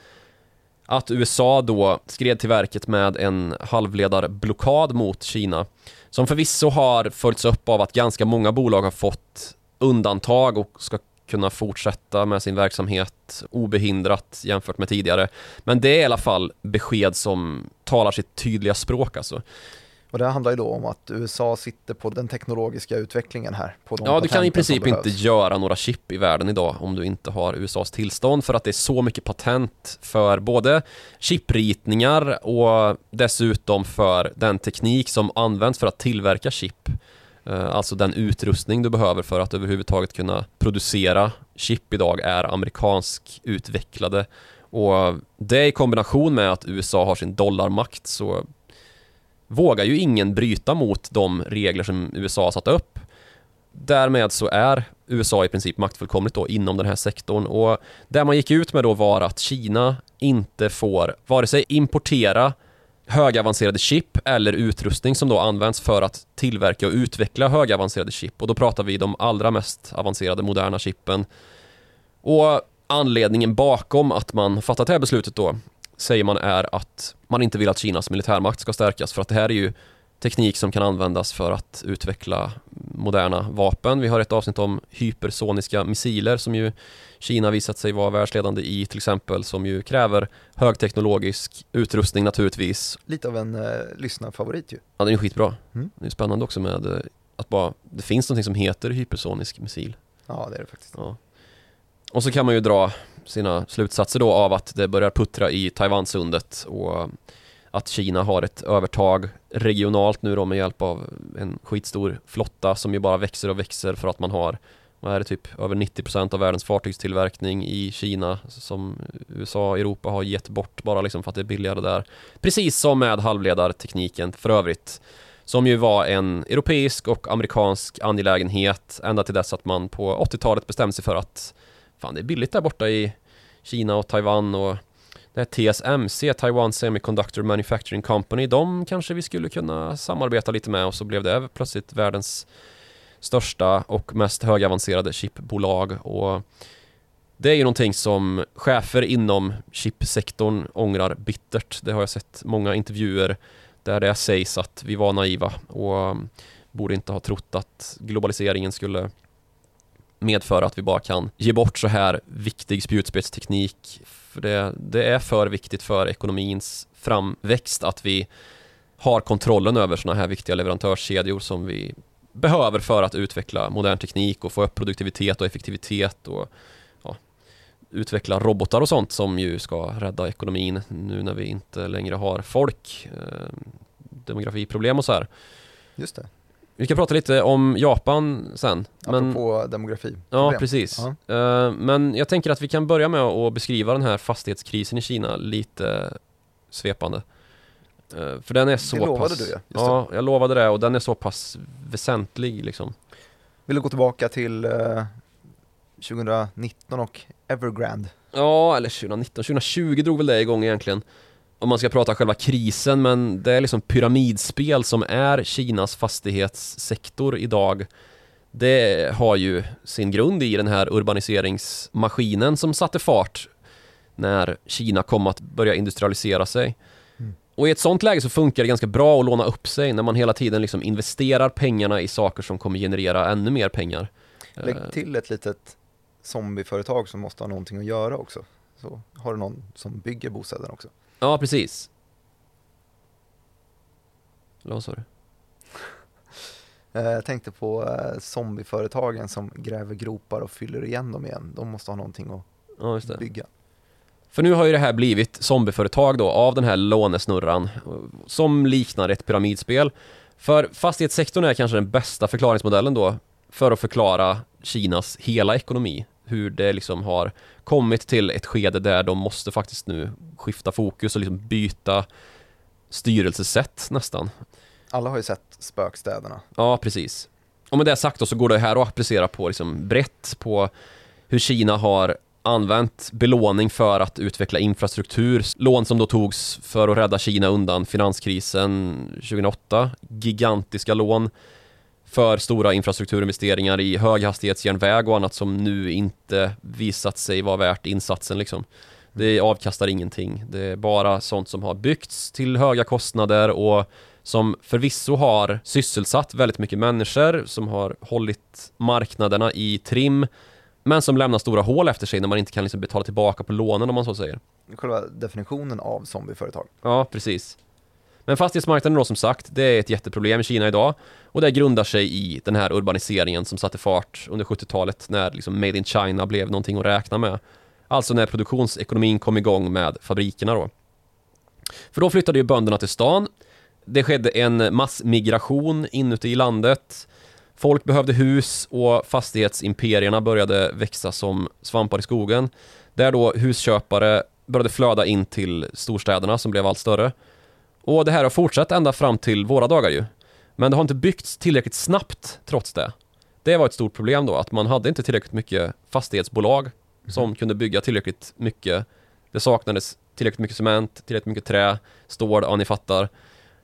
att USA då skred till verket med en halvledarblockad mot Kina som förvisso har följts upp av att ganska många bolag har fått undantag och ska kunna fortsätta med sin verksamhet obehindrat jämfört med tidigare. Men det är i alla fall besked som talar sitt tydliga språk alltså. Och det handlar ju då om att USA sitter på den teknologiska utvecklingen här. På ja, du kan i princip inte göra några chip i världen idag om du inte har USAs tillstånd för att det är så mycket patent för både chipritningar och dessutom för den teknik som används för att tillverka chip. Eh, alltså den utrustning du behöver för att överhuvudtaget kunna producera chip idag är amerikansk utvecklade och det i kombination med att USA har sin dollarmakt så vågar ju ingen bryta mot de regler som USA har satt upp. Därmed så är USA i princip maktfullkomligt då inom den här sektorn och det man gick ut med då var att Kina inte får vare sig importera högavancerade chip eller utrustning som då används för att tillverka och utveckla högavancerade chip och då pratar vi de allra mest avancerade moderna chippen. Och anledningen bakom att man fattat det här beslutet då säger man är att man inte vill att Kinas militärmakt ska stärkas för att det här är ju teknik som kan användas för att utveckla moderna vapen. Vi har ett avsnitt om hypersoniska missiler som ju Kina visat sig vara världsledande i till exempel som ju kräver högteknologisk utrustning naturligtvis. Lite av en eh, lyssnarfavorit ju. Ja, den är skitbra. Mm. Det är spännande också med eh, att bara, det finns något som heter hypersonisk missil. Ja, det är det faktiskt. Ja. Och så kan man ju dra sina slutsatser då av att det börjar puttra i Taiwansundet och att Kina har ett övertag regionalt nu då med hjälp av en skitstor flotta som ju bara växer och växer för att man har vad är det typ över 90% av världens fartygstillverkning i Kina som USA och Europa har gett bort bara liksom för att det är billigare där. Precis som med halvledartekniken för övrigt som ju var en europeisk och amerikansk angelägenhet ända till dess att man på 80-talet bestämde sig för att fan det är billigt där borta i Kina och Taiwan och det här TSMC, Taiwan Semiconductor Manufacturing Company, de kanske vi skulle kunna samarbeta lite med och så blev det plötsligt världens största och mest högavancerade chipbolag och det är ju någonting som chefer inom chipsektorn ångrar bittert. Det har jag sett många intervjuer där det sägs att vi var naiva och borde inte ha trott att globaliseringen skulle medföra att vi bara kan ge bort så här viktig spjutspetsteknik. För det, det är för viktigt för ekonomins framväxt att vi har kontrollen över sådana här viktiga leverantörskedjor som vi behöver för att utveckla modern teknik och få upp produktivitet och effektivitet och ja, utveckla robotar och sånt som ju ska rädda ekonomin nu när vi inte längre har folk, eh, demografiproblem och så här. Just det. Vi ska prata lite om Japan sen. Men, Apropå demografi. Ja, precis. Uh, men jag tänker att vi kan börja med att beskriva den här fastighetskrisen i Kina lite svepande. Uh, för den är så det lovade pass... du ja. Ja, jag lovade det och den är så pass väsentlig liksom. Vill du gå tillbaka till uh, eh, 2019 och Evergrande? Ja, eller 2019, 2020 drog väl det igång egentligen om man ska prata själva krisen, men det är liksom pyramidspel som är Kinas fastighetssektor idag. Det har ju sin grund i den här urbaniseringsmaskinen som satte fart när Kina kom att börja industrialisera sig. Mm. Och i ett sånt läge så funkar det ganska bra att låna upp sig när man hela tiden liksom investerar pengarna i saker som kommer generera ännu mer pengar. Lägg eh. till ett litet zombieföretag som måste ha någonting att göra också. Så har du någon som bygger bostäder också. Ja, precis. Eller vad sa du? Eh, jag tänkte på eh, zombieföretagen som gräver gropar och fyller igen dem igen. De måste ha någonting att ja, bygga. För nu har ju det här blivit zombieföretag då av den här lånesnurran som liknar ett pyramidspel. För fastighetssektorn är kanske den bästa förklaringsmodellen då för att förklara Kinas hela ekonomi hur det liksom har kommit till ett skede där de måste faktiskt nu skifta fokus och liksom byta styrelsesätt nästan. Alla har ju sett spökstäderna. Ja, precis. Och med det sagt då så går det här att applicera på liksom brett på hur Kina har använt belåning för att utveckla infrastruktur. Lån som då togs för att rädda Kina undan finanskrisen 2008. Gigantiska lån för stora infrastrukturinvesteringar i höghastighetsjärnväg och annat som nu inte visat sig vara värt insatsen liksom. Det avkastar ingenting. Det är bara sånt som har byggts till höga kostnader och som förvisso har sysselsatt väldigt mycket människor, som har hållit marknaderna i trim, men som lämnar stora hål efter sig när man inte kan liksom betala tillbaka på lånen om man så säger. Själva definitionen av zombieföretag. Ja, precis. Men fastighetsmarknaden då som sagt, det är ett jätteproblem i Kina idag och det grundar sig i den här urbaniseringen som satte fart under 70-talet när liksom Made in China blev någonting att räkna med. Alltså när produktionsekonomin kom igång med fabrikerna då. För då flyttade ju bönderna till stan. Det skedde en massmigration inuti landet. Folk behövde hus och fastighetsimperierna började växa som svampar i skogen. Där då husköpare började flöda in till storstäderna som blev allt större. Och det här har fortsatt ända fram till våra dagar ju. Men det har inte byggts tillräckligt snabbt trots det. Det var ett stort problem då, att man hade inte tillräckligt mycket fastighetsbolag mm. som kunde bygga tillräckligt mycket. Det saknades tillräckligt mycket cement, tillräckligt mycket trä, stål, ja ni fattar.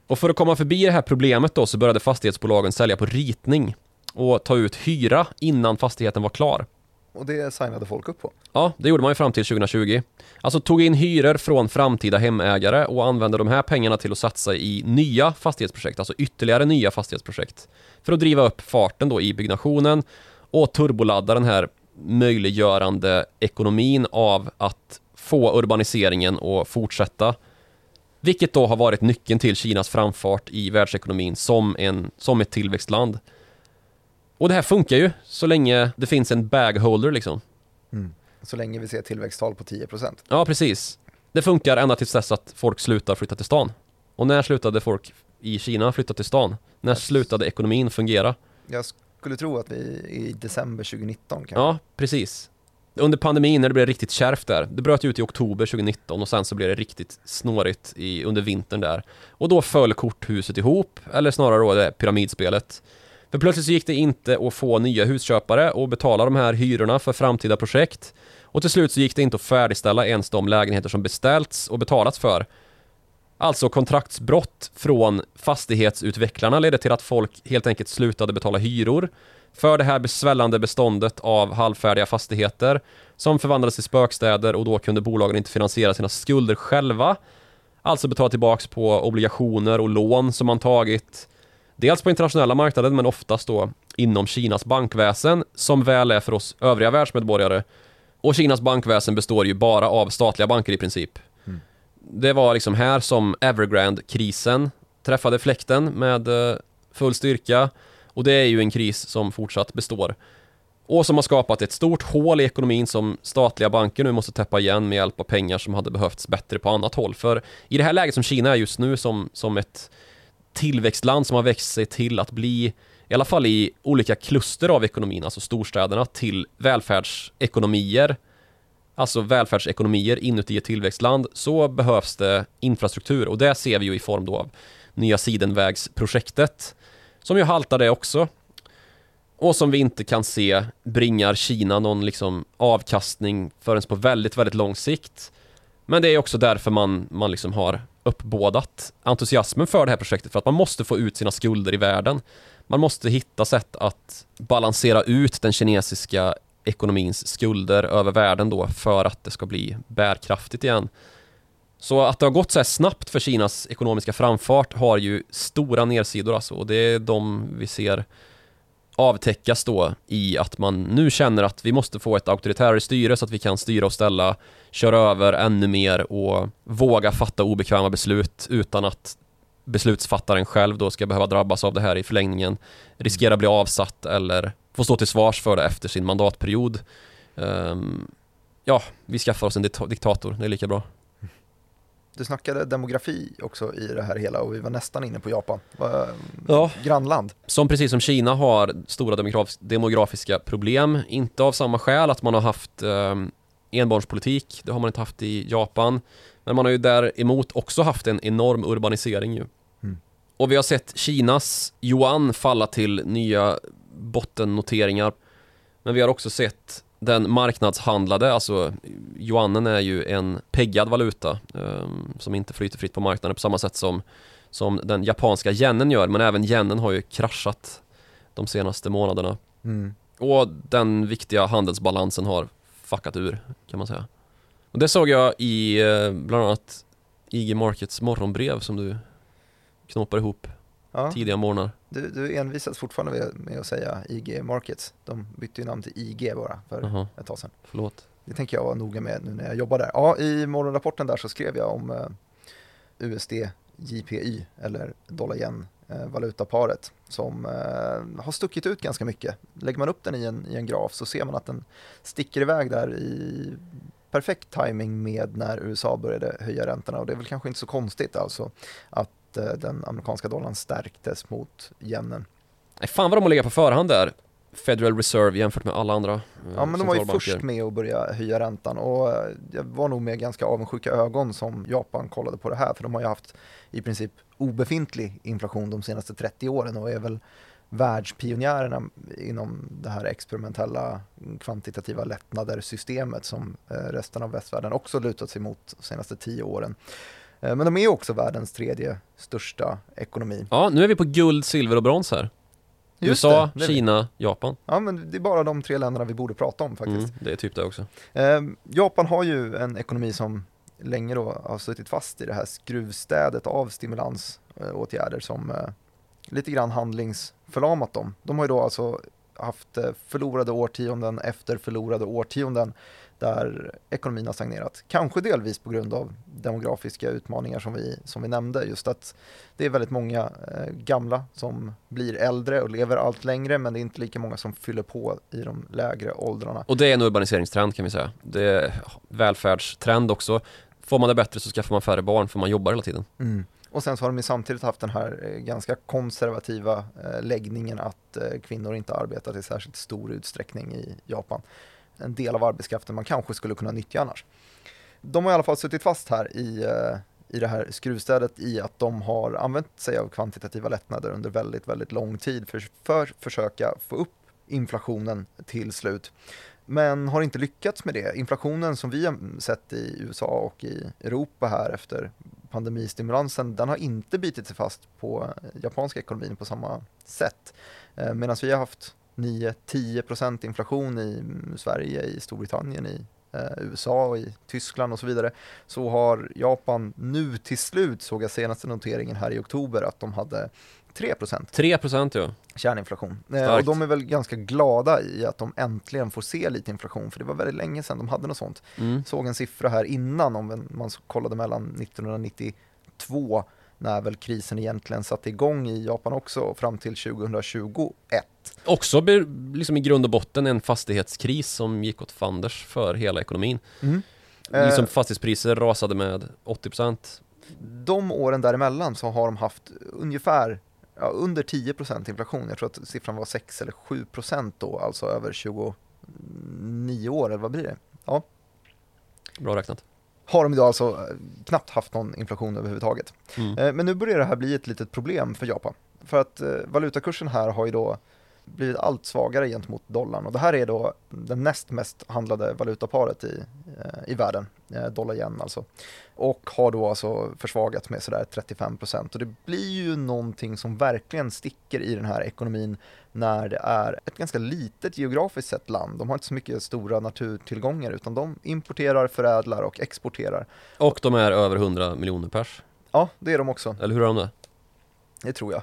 Och för att komma förbi det här problemet då så började fastighetsbolagen sälja på ritning och ta ut hyra innan fastigheten var klar. Och det signade folk upp på? Ja, det gjorde man ju fram till 2020. Alltså tog in hyror från framtida hemägare och använde de här pengarna till att satsa i nya fastighetsprojekt, alltså ytterligare nya fastighetsprojekt. För att driva upp farten då i byggnationen och turboladda den här möjliggörande ekonomin av att få urbaniseringen att fortsätta. Vilket då har varit nyckeln till Kinas framfart i världsekonomin som, en, som ett tillväxtland. Och det här funkar ju så länge det finns en bagholder liksom. Mm. Så länge vi ser tillväxttal på 10%. Ja, precis. Det funkar ända tills dess att folk slutar flytta till stan. Och när slutade folk i Kina flytta till stan? När slutade ekonomin fungera? Jag skulle tro att vi i december 2019 kanske. Ja, precis. Under pandemin när det blev riktigt kärvt där, det bröt ut i oktober 2019 och sen så blev det riktigt snårigt i, under vintern där. Och då föll korthuset ihop, eller snarare då det pyramidspelet. För plötsligt så gick det inte att få nya husköpare och betala de här hyrorna för framtida projekt. Och till slut så gick det inte att färdigställa ens de lägenheter som beställts och betalats för. Alltså kontraktsbrott från fastighetsutvecklarna ledde till att folk helt enkelt slutade betala hyror för det här besvällande beståndet av halvfärdiga fastigheter som förvandlades till spökstäder och då kunde bolagen inte finansiera sina skulder själva. Alltså betala tillbaks på obligationer och lån som man tagit dels på internationella marknaden men oftast då inom Kinas bankväsen som väl är för oss övriga världsmedborgare. Och Kinas bankväsen består ju bara av statliga banker i princip. Mm. Det var liksom här som Evergrande-krisen träffade fläkten med eh, full styrka och det är ju en kris som fortsatt består. Och som har skapat ett stort hål i ekonomin som statliga banker nu måste täppa igen med hjälp av pengar som hade behövts bättre på annat håll. För i det här läget som Kina är just nu som, som ett tillväxtland som har växt sig till att bli i alla fall i olika kluster av ekonomin, alltså storstäderna, till välfärdsekonomier, alltså välfärdsekonomier inuti ett tillväxtland, så behövs det infrastruktur och det ser vi ju i form då av nya Sidenvägsprojektet som ju haltar det också. Och som vi inte kan se bringar Kina någon liksom avkastning förrän på väldigt, väldigt lång sikt. Men det är också därför man, man liksom har uppbådat entusiasmen för det här projektet för att man måste få ut sina skulder i världen. Man måste hitta sätt att balansera ut den kinesiska ekonomins skulder över världen då för att det ska bli bärkraftigt igen. Så att det har gått så här snabbt för Kinas ekonomiska framfart har ju stora nedsidor alltså och det är de vi ser avtäckas då i att man nu känner att vi måste få ett auktoritärt styre så att vi kan styra och ställa, köra över ännu mer och våga fatta obekväma beslut utan att beslutsfattaren själv då ska behöva drabbas av det här i förlängningen, riskera bli avsatt eller få stå till svars för det efter sin mandatperiod. Um, ja, vi skaffar oss en diktator, det är lika bra. Du snackade demografi också i det här hela och vi var nästan inne på Japan. Ja. Grannland. Som precis som Kina har stora demograf demografiska problem. Inte av samma skäl att man har haft eh, enbarnspolitik. Det har man inte haft i Japan. Men man har ju däremot också haft en enorm urbanisering ju. Mm. Och vi har sett Kinas yuan falla till nya bottennoteringar. Men vi har också sett den marknadshandlade, alltså yuanen är ju en peggad valuta um, som inte flyter fritt på marknaden på samma sätt som, som den japanska yenen gör. Men även yenen har ju kraschat de senaste månaderna. Mm. Och den viktiga handelsbalansen har fuckat ur kan man säga. Och det såg jag i eh, bland annat IG Markets morgonbrev som du knoppar ihop ja. tidiga morgnar. Du, du envisas fortfarande med, att säga IG Markets. De bytte ju namn till IG bara för -huh. ett tag sedan. Förlåt. Det tänker jag vara noga med nu när jag jobbar där. Ja, i morgonrapporten där så skrev jag om uh, USD JPY eller dollar yen uh, valutaparet som uh, har stuckit ut ganska mycket. Lägger man upp den i en, i en graf så ser man att den sticker iväg där i perfekt timing med när USA började höja räntorna och det är väl kanske inte så konstigt alltså att Eh, den amerikanska dollarn stärktes mot yenen. Fan vad de har legat på förhand där. Federal Reserve jämfört med alla andra eh, Ja men de var ju först med att börja höja räntan och eh, jag var nog med ganska avundsjuka ögon som Japan kollade på det här för de har ju haft i princip obefintlig inflation de senaste 30 åren och är väl världspionjärerna inom det här experimentella kvantitativa lättnader-systemet som resten av västvärlden också lutat sig mot de senaste 10 åren. Eh, men de är också världens tredje största ekonomi. Ja, nu är vi på guld, silver och brons här. Just USA, det, det Kina, Japan. Ja, men det är bara de tre länderna vi borde prata om faktiskt. Mm, det är typ det också. Eh, Japan har ju en ekonomi som länge då har suttit fast i det här skruvstädet av stimulansåtgärder som eh, lite grann handlingsförlamat dem. De har ju då alltså haft eh, förlorade årtionden efter förlorade årtionden där ekonomin har stagnerat. Kanske delvis på grund av demografiska utmaningar som vi, som vi nämnde. Just att det är väldigt många eh, gamla som blir äldre och lever allt längre men det är inte lika många som fyller på i de lägre åldrarna. Och det är en urbaniseringstrend kan vi säga. Det är välfärdstrend också. Får man det bättre så skaffar man färre barn för man jobbar hela tiden. Mm. Och sen så har de samtidigt haft den här eh, ganska konservativa eh, läggningen att eh, kvinnor inte arbetat i särskilt stor utsträckning i Japan en del av arbetskraften man kanske skulle kunna nyttja annars. De har i alla fall suttit fast här i, eh, i det här skruvstädet i att de har använt sig av kvantitativa lättnader under väldigt, väldigt lång tid för, att försöka få upp inflationen till slut. Men har inte lyckats med det. Inflationen som vi har sett i USA och i Europa här efter pandemistimulansen, den har inte bitit sig fast på japanska ekonomin på samma sätt. Eh, medan vi har haft 9-10% inflation i Sverige, i Storbritannien, i eh, USA och i Tyskland och så vidare, så har Japan nu till slut, såg jag senaste noteringen här i oktober, att de hade 3% 3% ja. kärninflation. Eh, och de är väl ganska glada i att de äntligen får se lite inflation, för det var väldigt länge sedan de hade något sånt. Mm. Såg en siffra här innan, om man kollade mellan 1992, när väl krisen egentligen satte igång i Japan också, fram till 2021. Också liksom i grund och botten en fastighetskris som gick åt fanders för hela ekonomin. Liksom Eh, fastighetspriser rasade med 80% de åren däremellan så har de haft ungefär ja, under 10% inflation. Jag tror att siffran var 6 eller 7% då, alltså över 29 år, eller vad blir det? Bra räknat. Har de idag alltså eh, knappt haft någon inflation överhuvudtaget. Mm. Eh, Men nu börjar det här bli ett litet problem för Japan. För att eh, valutakursen här har ju då blivit allt svagare gentemot dollarn och det här är då den näst mest handlade valutaparet i, eh, i världen, eh, dollar yen alltså. Och har då alltså försvagats med sådär 35% och det blir ju någonting som verkligen sticker i den här ekonomin när det är ett ganska litet geografiskt sett land. De har inte så mycket stora naturtillgångar utan de importerar, förädlar och exporterar. Och de är över 100 miljoner pers. Ja, det är de också. Eller hur är de det? Det tror jag.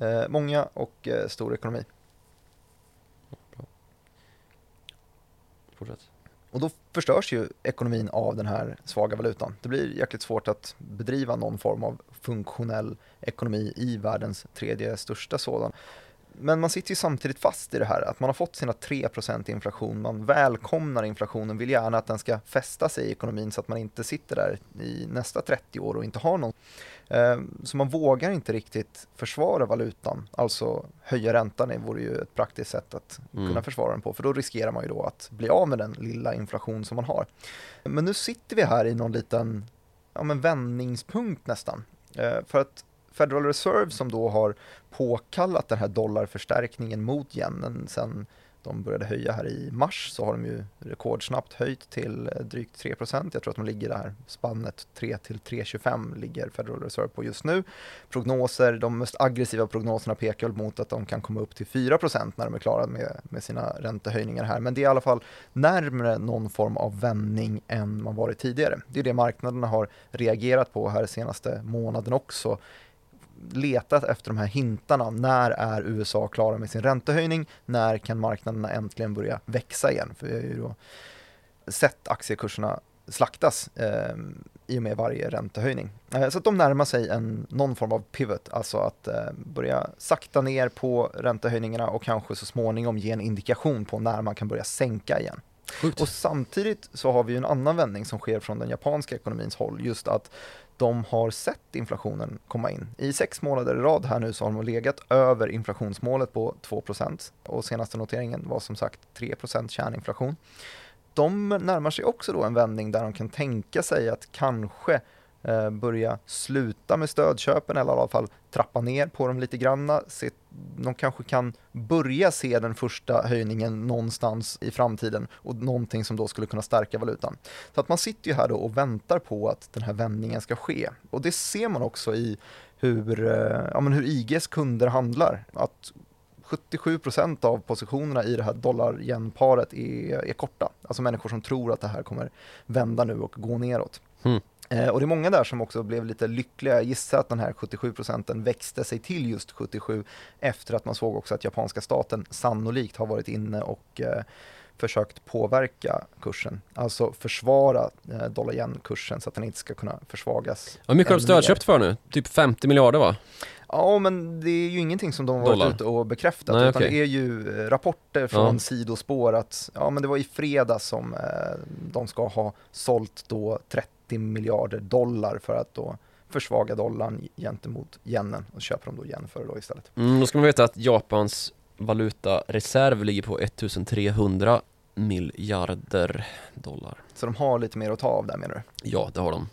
Eh, många och eh, stor ekonomi. Fortsätt. Och då förstörs ju ekonomin av den här svaga valutan. Det blir jäkligt svårt att bedriva någon form av funktionell ekonomi i världens tredje största sådan. Men man sitter ju samtidigt fast i det här att man har fått sina 3% inflation, man välkomnar inflationen, vill gärna att den ska fästa sig i ekonomin så att man inte sitter där i nästa 30 år och inte har någon. Eh, Så man vågar inte riktigt försvara valutan, alltså höja räntan det vore ju ett praktiskt sätt att Mm. kunna försvara den på, för då riskerar man ju då att bli av med den lilla inflation som man har. Men nu sitter vi här i någon liten ja, men vändningspunkt nästan. Eh, för att Federal Reserve som då har påkallat den här dollarförstärkningen mot yenen sen de började höja här i mars så har de ju rekordsnabbt höjt till eh, drygt 3% Jag tror att de ligger där, spannet 3 till 3,25 ligger Federal Reserve på just nu. Prognoser, de mest aggressiva prognoserna pekar mot att de kan komma upp till 4% när de är klara med, med sina räntehöjningar här. Men det är i alla fall närmre någon form av vändning än man varit tidigare. Det är det marknaderna har reagerat på här senaste månaden också letat efter de här hintarna. När är USA klara med sin räntehöjning? När kan marknaderna äntligen börja växa igen? För vi har ju då sett aktiekurserna slaktas eh, i och med varje räntehöjning. Eh, så att de närmar sig en, någon form av pivot, alltså att eh, börja sakta ner på räntehöjningarna och kanske så småningom ge en indikation på när man kan börja sänka igen. Sjukt. Och samtidigt så har vi en annan vändning som sker från den japanska ekonomins håll, just att de har sett inflationen komma in. I sex månader i rad här nu så har de legat över inflationsmålet på 2% och senaste noteringen var som sagt 3% kärninflation. De närmar sig också då en vändning där de kan tänka sig att kanske eh, börja sluta med stödköpen eller i alla fall trappa ner på dem lite granna. Se, de kanske kan börja se den första höjningen någonstans i framtiden och någonting som då skulle kunna stärka valutan. Så att man sitter ju här då och väntar på att den här vändningen ska ske. Och det ser man också i hur, eh, ja, men hur IGs kunder handlar. Att 77% av positionerna i det här dollar-yen-paret är, är korta. Alltså människor som tror att det här kommer vända nu och gå neråt. Mm. Eh, och det är många där som också blev lite lyckliga. Jag gissar att den här 77% växte sig till just 77 efter att man såg också att japanska staten sannolikt har varit inne och eh, försökt påverka kursen. Alltså försvara eh, dollar-yen-kursen så att den inte ska kunna försvagas. Hur mycket har de stödköpt för nu? Typ 50 miljarder va? Ja, men det är ju ingenting som de har varit ute och bekräftat, Nej, utan okej. det är ju eh, rapporter från Ja. sidospår att ja, men det var i fredags som eh, de ska ha sålt då 30 miljarder dollar för att då försvaga dollarn gentemot yenen och köper de då yen för då istället. Mm, då ska man veta att Japans valutareserv ligger på 1300 miljarder dollar. Så de har lite mer att ta av där menar du? Ja, det har de.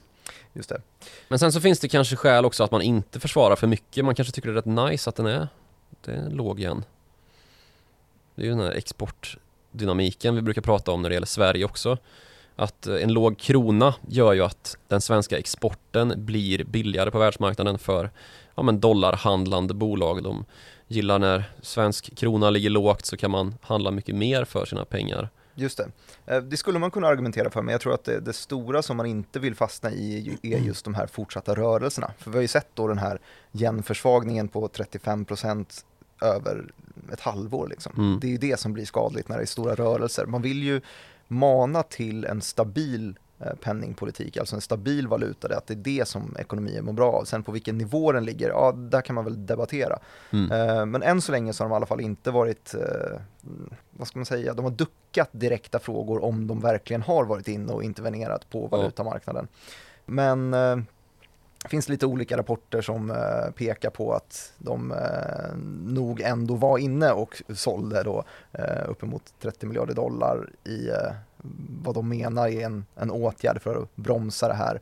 Just det. Men sen så finns det kanske skäl också att man inte försvarar för mycket. Man kanske tycker det är rätt nice att den är, det är låg igen. Det är ju den här exportdynamiken vi brukar prata om när det gäller Sverige också. Att eh, en låg krona gör ju att den svenska exporten blir billigare på världsmarknaden för ja, men dollarhandlande bolag. De gillar när svensk krona ligger lågt så kan man handla mycket mer för sina pengar. Just det. Eh, det skulle man kunna argumentera för, men jag tror att det, det, stora som man inte vill fastna i är just de här fortsatta rörelserna. För vi har ju sett då den här genförsvagningen på 35% över ett halvår. Liksom. Mm. Det är ju det som blir skadligt när det är stora rörelser. Man vill ju mana till en stabil Eh, penningpolitik, alltså en stabil valuta, det, att det är det som ekonomin mår bra av. Sen på vilken nivå den ligger, ja där kan man väl debattera. Mm. Eh, men än så länge så har de i alla fall inte varit, eh, vad ska man säga, de har duckat direkta frågor om de verkligen har varit inne och intervenerat på valutamarknaden. Men det finns lite olika rapporter som eh, pekar på att de eh, nog ändå var inne och sålde då eh, uppemot 30 miljarder dollar i eh, vad de menar är en, en åtgärd för att bromsa det här.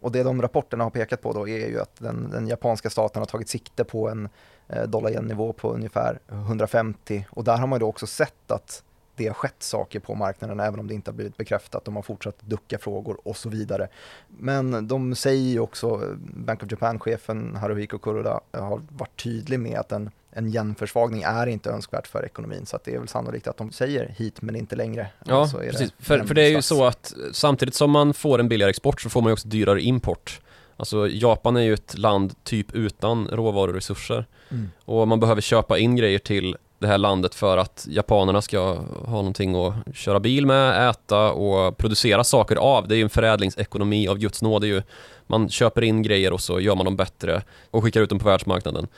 Och det de rapporterna har pekat på då är ju att den, den japanska staten har tagit sikte på en eh, dollar-yen-nivå på ungefär 150 och där har man då också sett att det har skett saker på marknaden även om det inte har blivit bekräftat. De har fortsatt ducka frågor och så vidare. Men de säger ju också, Bank of Japan-chefen Haruhiko Kuroda har varit tydlig med att en, en genförsvagning är inte önskvärt för ekonomin så det är väl sannolikt att de säger hit men inte längre. Ja, alltså precis. Det för, för det är ju så att samtidigt som man får en billigare export så får man ju också dyrare import. Alltså Japan är ju ett land typ utan råvaruresurser mm. och man behöver köpa in grejer till det här landet för att japanerna ska ha någonting att köra bil med, äta och producera saker av. Det är ju en förädlingsekonomi av Guds nåd. ju, man köper in grejer och så gör man dem bättre och skickar ut dem på världsmarknaden.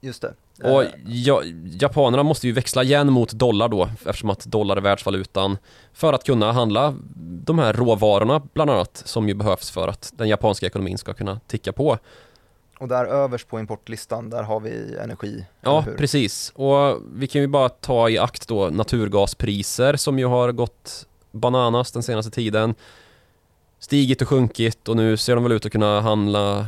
Just det. Och eh. ja, japanerna måste ju växla igen mot dollar då eftersom att dollar är världsvalutan för att kunna handla de här råvarorna bland annat som ju behövs för att den japanska ekonomin ska kunna ticka på. Och där överst på importlistan, där har vi energi. Ja, precis. Och vi kan ju bara ta i akt då naturgaspriser som ju har gått bananas den senaste tiden. Stigit och sjunkit och nu ser de väl ut att kunna handla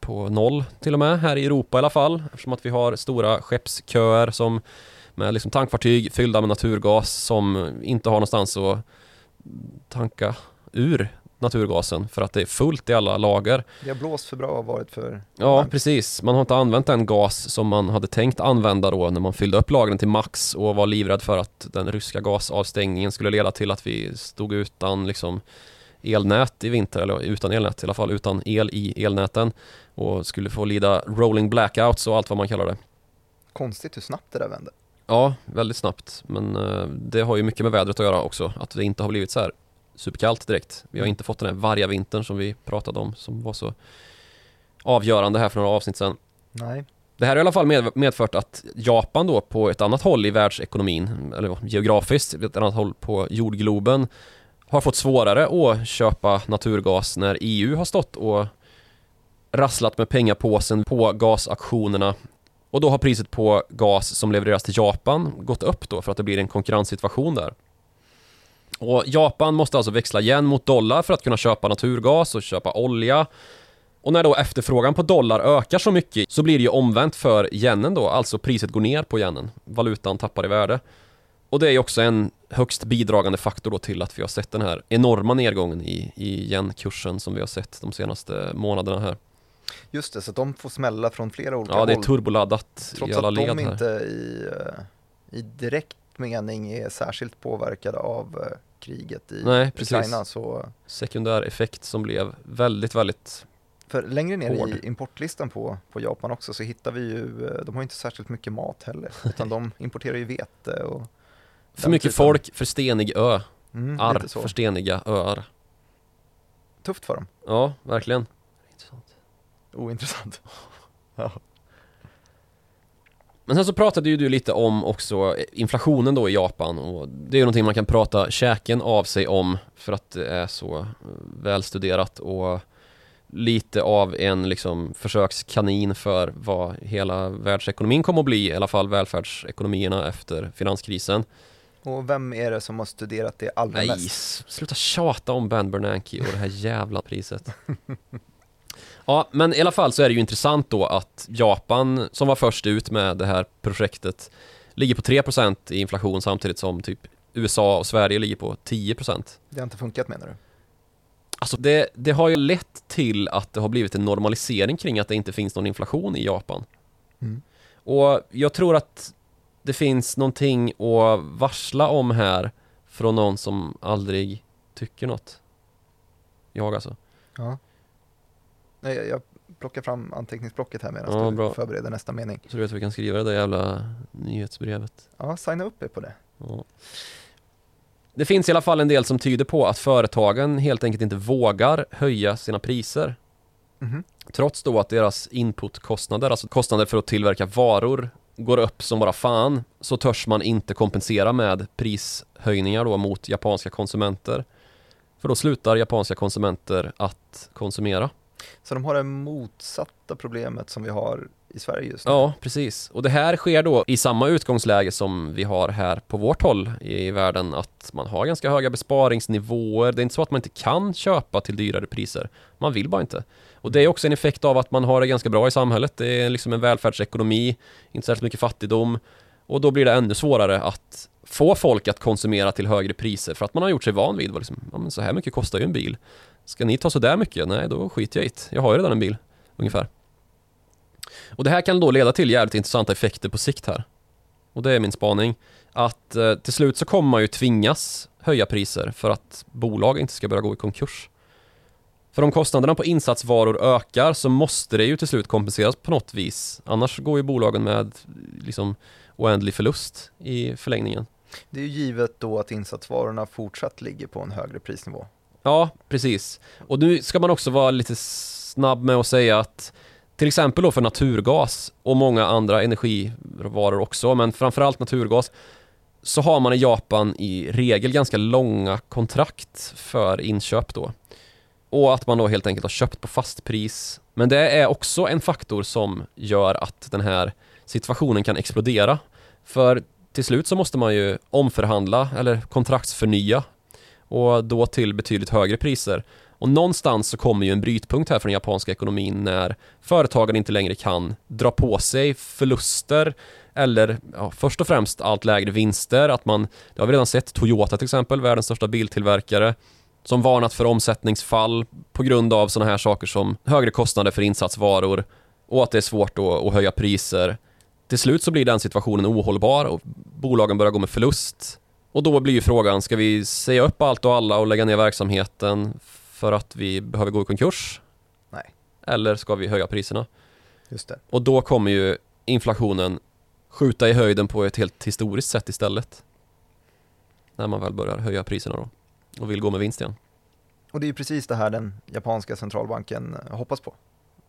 på noll till och med här i Europa i alla fall. Eftersom att vi har stora skeppsköer som med liksom tankfartyg fyllda med naturgas som inte har någonstans att tanka ur naturgasen för att det är fullt i alla lager. Det har blåst för bra och varit för Ja, precis. Man har inte använt den gas som man hade tänkt använda då när man fyllde upp lagren till max och var livrädd för att den ryska gasavstängningen skulle leda till att vi stod utan liksom elnät i vinter, eller utan elnät i alla fall, utan el i elnäten och skulle få lida rolling blackouts och allt vad man kallar det. Konstigt hur snabbt det där vände. Ja, väldigt snabbt. Men uh, det har ju mycket med vädret att göra också, att det inte har blivit så här superkallt direkt. Vi har inte fått den här varga vintern som vi pratade om som var så avgörande här för några avsnitt sedan. Nej. Det här har i alla fall med, medfört att Japan då på ett annat håll i världsekonomin, eller geografiskt, ett annat håll på jordgloben har fått svårare att köpa naturgas när EU har stått och rasslat med pengapåsen på gasaktionerna och då har priset på gas som levereras till Japan gått upp då för att det blir en konkurrenssituation där. Och Japan måste alltså växla igen mot dollar för att kunna köpa naturgas och köpa olja. Och när då efterfrågan på dollar ökar så mycket så blir det ju omvänt för yenen då, alltså priset går ner på yenen. Valutan tappar i värde. Och det är ju också en högst bidragande faktor då till att vi har sett den här enorma nedgången i, i yen-kursen som vi har sett de senaste månaderna här. Just det, så de får smälla från flera olika håll. Ja, det är turboladdat i alla led här. Trots att de inte i, eh, i direkt mening är särskilt påverkade av eh, kriget i Nej, Ukraina. Så... Sekundär effekt som blev väldigt, väldigt för längre ner hård. i importlistan på, på Japan också så hittar vi ju, eh, de har inte särskilt mycket mat heller, utan de importerar ju vete och För mycket typen. folk för stenig ö. Mm, Arr för steniga öar. Tufft för dem. Ja, verkligen. Intressant. Ointressant. ja. Men sen så pratade ju du lite om också inflationen då i Japan och det är ju någonting man kan prata käken av sig om för att det är så eh, välstuderat och lite av en liksom försökskanin för vad hela världsekonomin kommer att bli, i alla fall välfärdsekonomierna efter finanskrisen. Och vem är det som har studerat det allra Nej, mest? sluta tjata om Ben Bernanke och det här jävla priset. Ja, men i alla fall så är det ju intressant då att Japan, som var först ut med det här projektet, ligger på 3% i inflation samtidigt som typ USA och Sverige ligger på 10%. Det har inte funkat menar du? Alltså det, det har ju lett till att det har blivit en normalisering kring att det inte finns någon inflation i Japan. Mm. Och jag tror att det finns någonting att varsla om här från någon som aldrig tycker något. Jag alltså. Ja. Nej, jag- plockar fram anteckningsblocket här medan Ja, du bra. förbereder nästa mening. Så du vet att vi kan skriva det där jävla nyhetsbrevet. Ja, signa upp er på det. Ja. Det finns i alla fall en del som tyder på att företagen helt enkelt inte vågar höja sina priser. Mhm. Trots då att deras inputkostnader, alltså kostnader för att tillverka varor, går upp som bara fan, så törs man inte kompensera med prishöjningar då mot japanska konsumenter. För då slutar japanska konsumenter att konsumera. Så de har det motsatta problemet som vi har i Sverige just nu. Ja, precis. Och det här sker då i samma utgångsläge som vi har här på vårt håll i världen, att man har ganska höga besparingsnivåer. Det är inte så att man inte kan köpa till dyrare priser. Man vill bara inte. Och det är också en effekt av att man har det ganska bra i samhället. Det är liksom en välfärdsekonomi, inte särskilt mycket fattigdom. Och då blir det ännu svårare att få folk att konsumera till högre priser för att man har gjort sig van vid vad liksom, ja, men så här mycket kostar ju en bil. Ska ni ta sådär mycket? Nej, då skiter jag i det. Jag har ju redan en bil, ungefär. Och det här kan då leda till jävligt intressanta effekter på sikt här. Och det är min spaning. Att eh, till slut så kommer man ju tvingas höja priser för att bolag inte ska börja gå i konkurs. För om kostnaderna på insatsvaror ökar så måste det ju till slut kompenseras på något vis. Annars går ju bolagen med liksom oändlig förlust i förlängningen. Det är ju givet då att insatsvarorna fortsatt ligger på en högre prisnivå. Ja, precis. Och nu ska man också vara lite snabb med att säga att till exempel då för naturgas och många andra energivaror också, men framförallt naturgas, så har man i Japan i regel ganska långa kontrakt för inköp då. Och att man då helt enkelt har köpt på fast pris. Men det är också en faktor som gör att den här situationen kan explodera. För till slut så måste man ju omförhandla eller kontraktsförnya och då till betydligt högre priser. Och någonstans så kommer ju en brytpunkt här för den japanska ekonomin när företagen inte längre kan dra på sig förluster eller ja, först och främst allt lägre vinster. Att man, det har vi redan sett, Toyota till exempel, världens största biltillverkare som varnat för omsättningsfall på grund av sådana här saker som högre kostnader för insatsvaror och att det är svårt då att höja priser. Till slut så blir den situationen ohållbar och bolagen börjar gå med förlust. Och då blir ju frågan, ska vi säga upp allt och alla och lägga ner verksamheten för att vi behöver gå i konkurs? Nej. Eller ska vi höja priserna? Just det. Och då kommer ju inflationen skjuta i höjden på ett helt historiskt sätt istället. När man väl börjar höja priserna då och vill gå med vinst igen. Och det är ju precis det här den japanska centralbanken eh, hoppas på.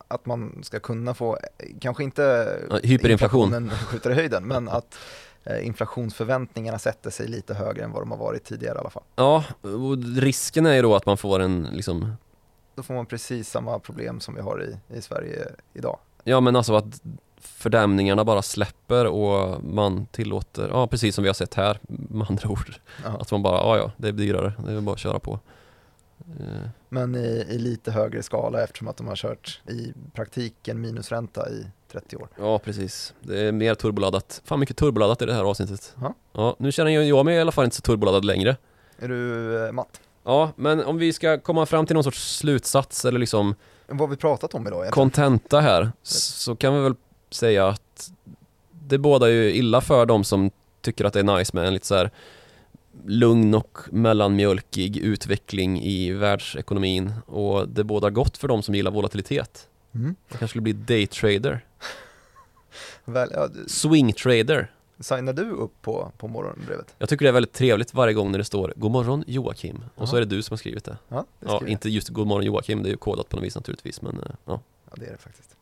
Att man ska kunna få, eh, kanske inte hyperinflation. skjuter i höjden, men att inflationsförväntningarna sätter sig lite högre än vad de har varit tidigare i alla fall. Ja, och risken är ju då att man får en liksom Då får man precis samma problem som vi har i, i Sverige idag. Ja men alltså att fördämningarna bara släpper och man tillåter, ja precis som vi har sett här med andra ord. Ja. Att man bara, ja ja, det är dyrare, det är bara att köra på. Eh, Men i, i lite högre skala eftersom att de har kört i praktiken minusränta i 30 år. Ja precis, det är mer turboladdat. Fan mycket turboladdat i det här avsnittet. Ja. Ja, nu känner jag jag mig i alla fall inte så turboladdad längre. Är du eh, matt? Ja, men om vi ska komma fram till någon sorts slutsats eller liksom Vad har vi pratat om idag egentligen? kontenta här så kan vi väl säga att det båda ju illa för de som tycker att det är nice med en lite så här lugn och mellanmjölkig utveckling i världsekonomin och det bådar gott för de som gillar volatilitet. Mm. Man kanske skulle bli daytrader, Väl, ja, du- swing trader. signar du upp på, på morgonbrevet? Jag tycker det är väldigt trevligt varje gång när det står God morgon Joakim och så Ja. är det du som har skrivit det. Ja, det Ja, jag. inte just God morgon Joakim, det är ju kodat på något vis naturligtvis men eh, ja. ja, det är det faktiskt.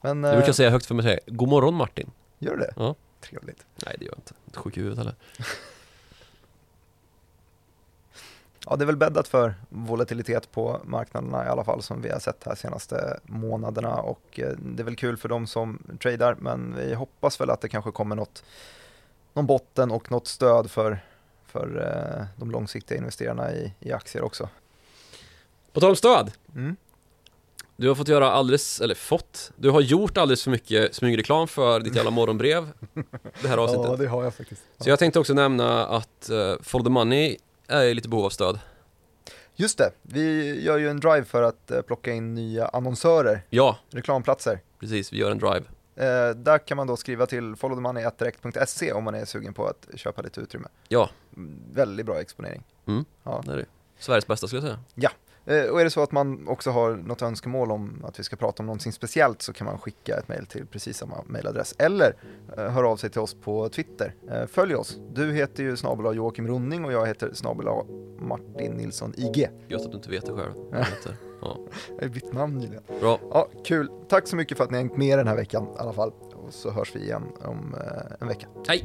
Men, Jag brukar eh, säga högt för mig God morgon Martin. gör du det? Ja. Trevligt. Nej det gör jag inte, inte sjuk i huvudet heller. Ja, det är väl bäddat för volatilitet på marknaderna i alla fall som vi har sett här senaste månaderna och eh, det är väl kul för de som tradar men vi hoppas väl att det kanske kommer något, någon botten och något stöd för, för eh, de långsiktiga investerarna i, i aktier också. På tal om stöd, Mm. Du har fått göra alldeles, eller fått, du har gjort alldeles för mycket smygreklam för ditt jävla morgonbrev Det här avsnittet Ja, det har jag faktiskt. Så jag tänkte också nämna att uh, Follow the Money är i lite behov av stöd Just det, vi gör ju en drive för att eh, plocka in nya annonsörer, Ja, reklamplatser. precis, vi gör en drive Eh, där kan man då skriva till followthemoney.direkt.se om man är sugen på att köpa lite utrymme. Ja, Mm, Väldigt bra exponering. mm, Ja. det är det Sveriges bästa skulle jag säga Eh, och är det så att man också har något önskemål om att vi ska prata om någonting speciellt så kan man skicka ett mejl till precis samma mejladress. Eller eh, höra av sig till oss på Twitter. Eh, följ oss. Du heter ju snabel Joakim Ronning och jag heter snabel Martin Nilsson IG. Gött att du inte vet det själv det heter. Ja, Jag har bytt namn nyligen. bra Ja, kul. Tack så mycket för att ni har hängt med den här veckan i alla fall. Och så hörs vi igen om eh, en vecka. Hej!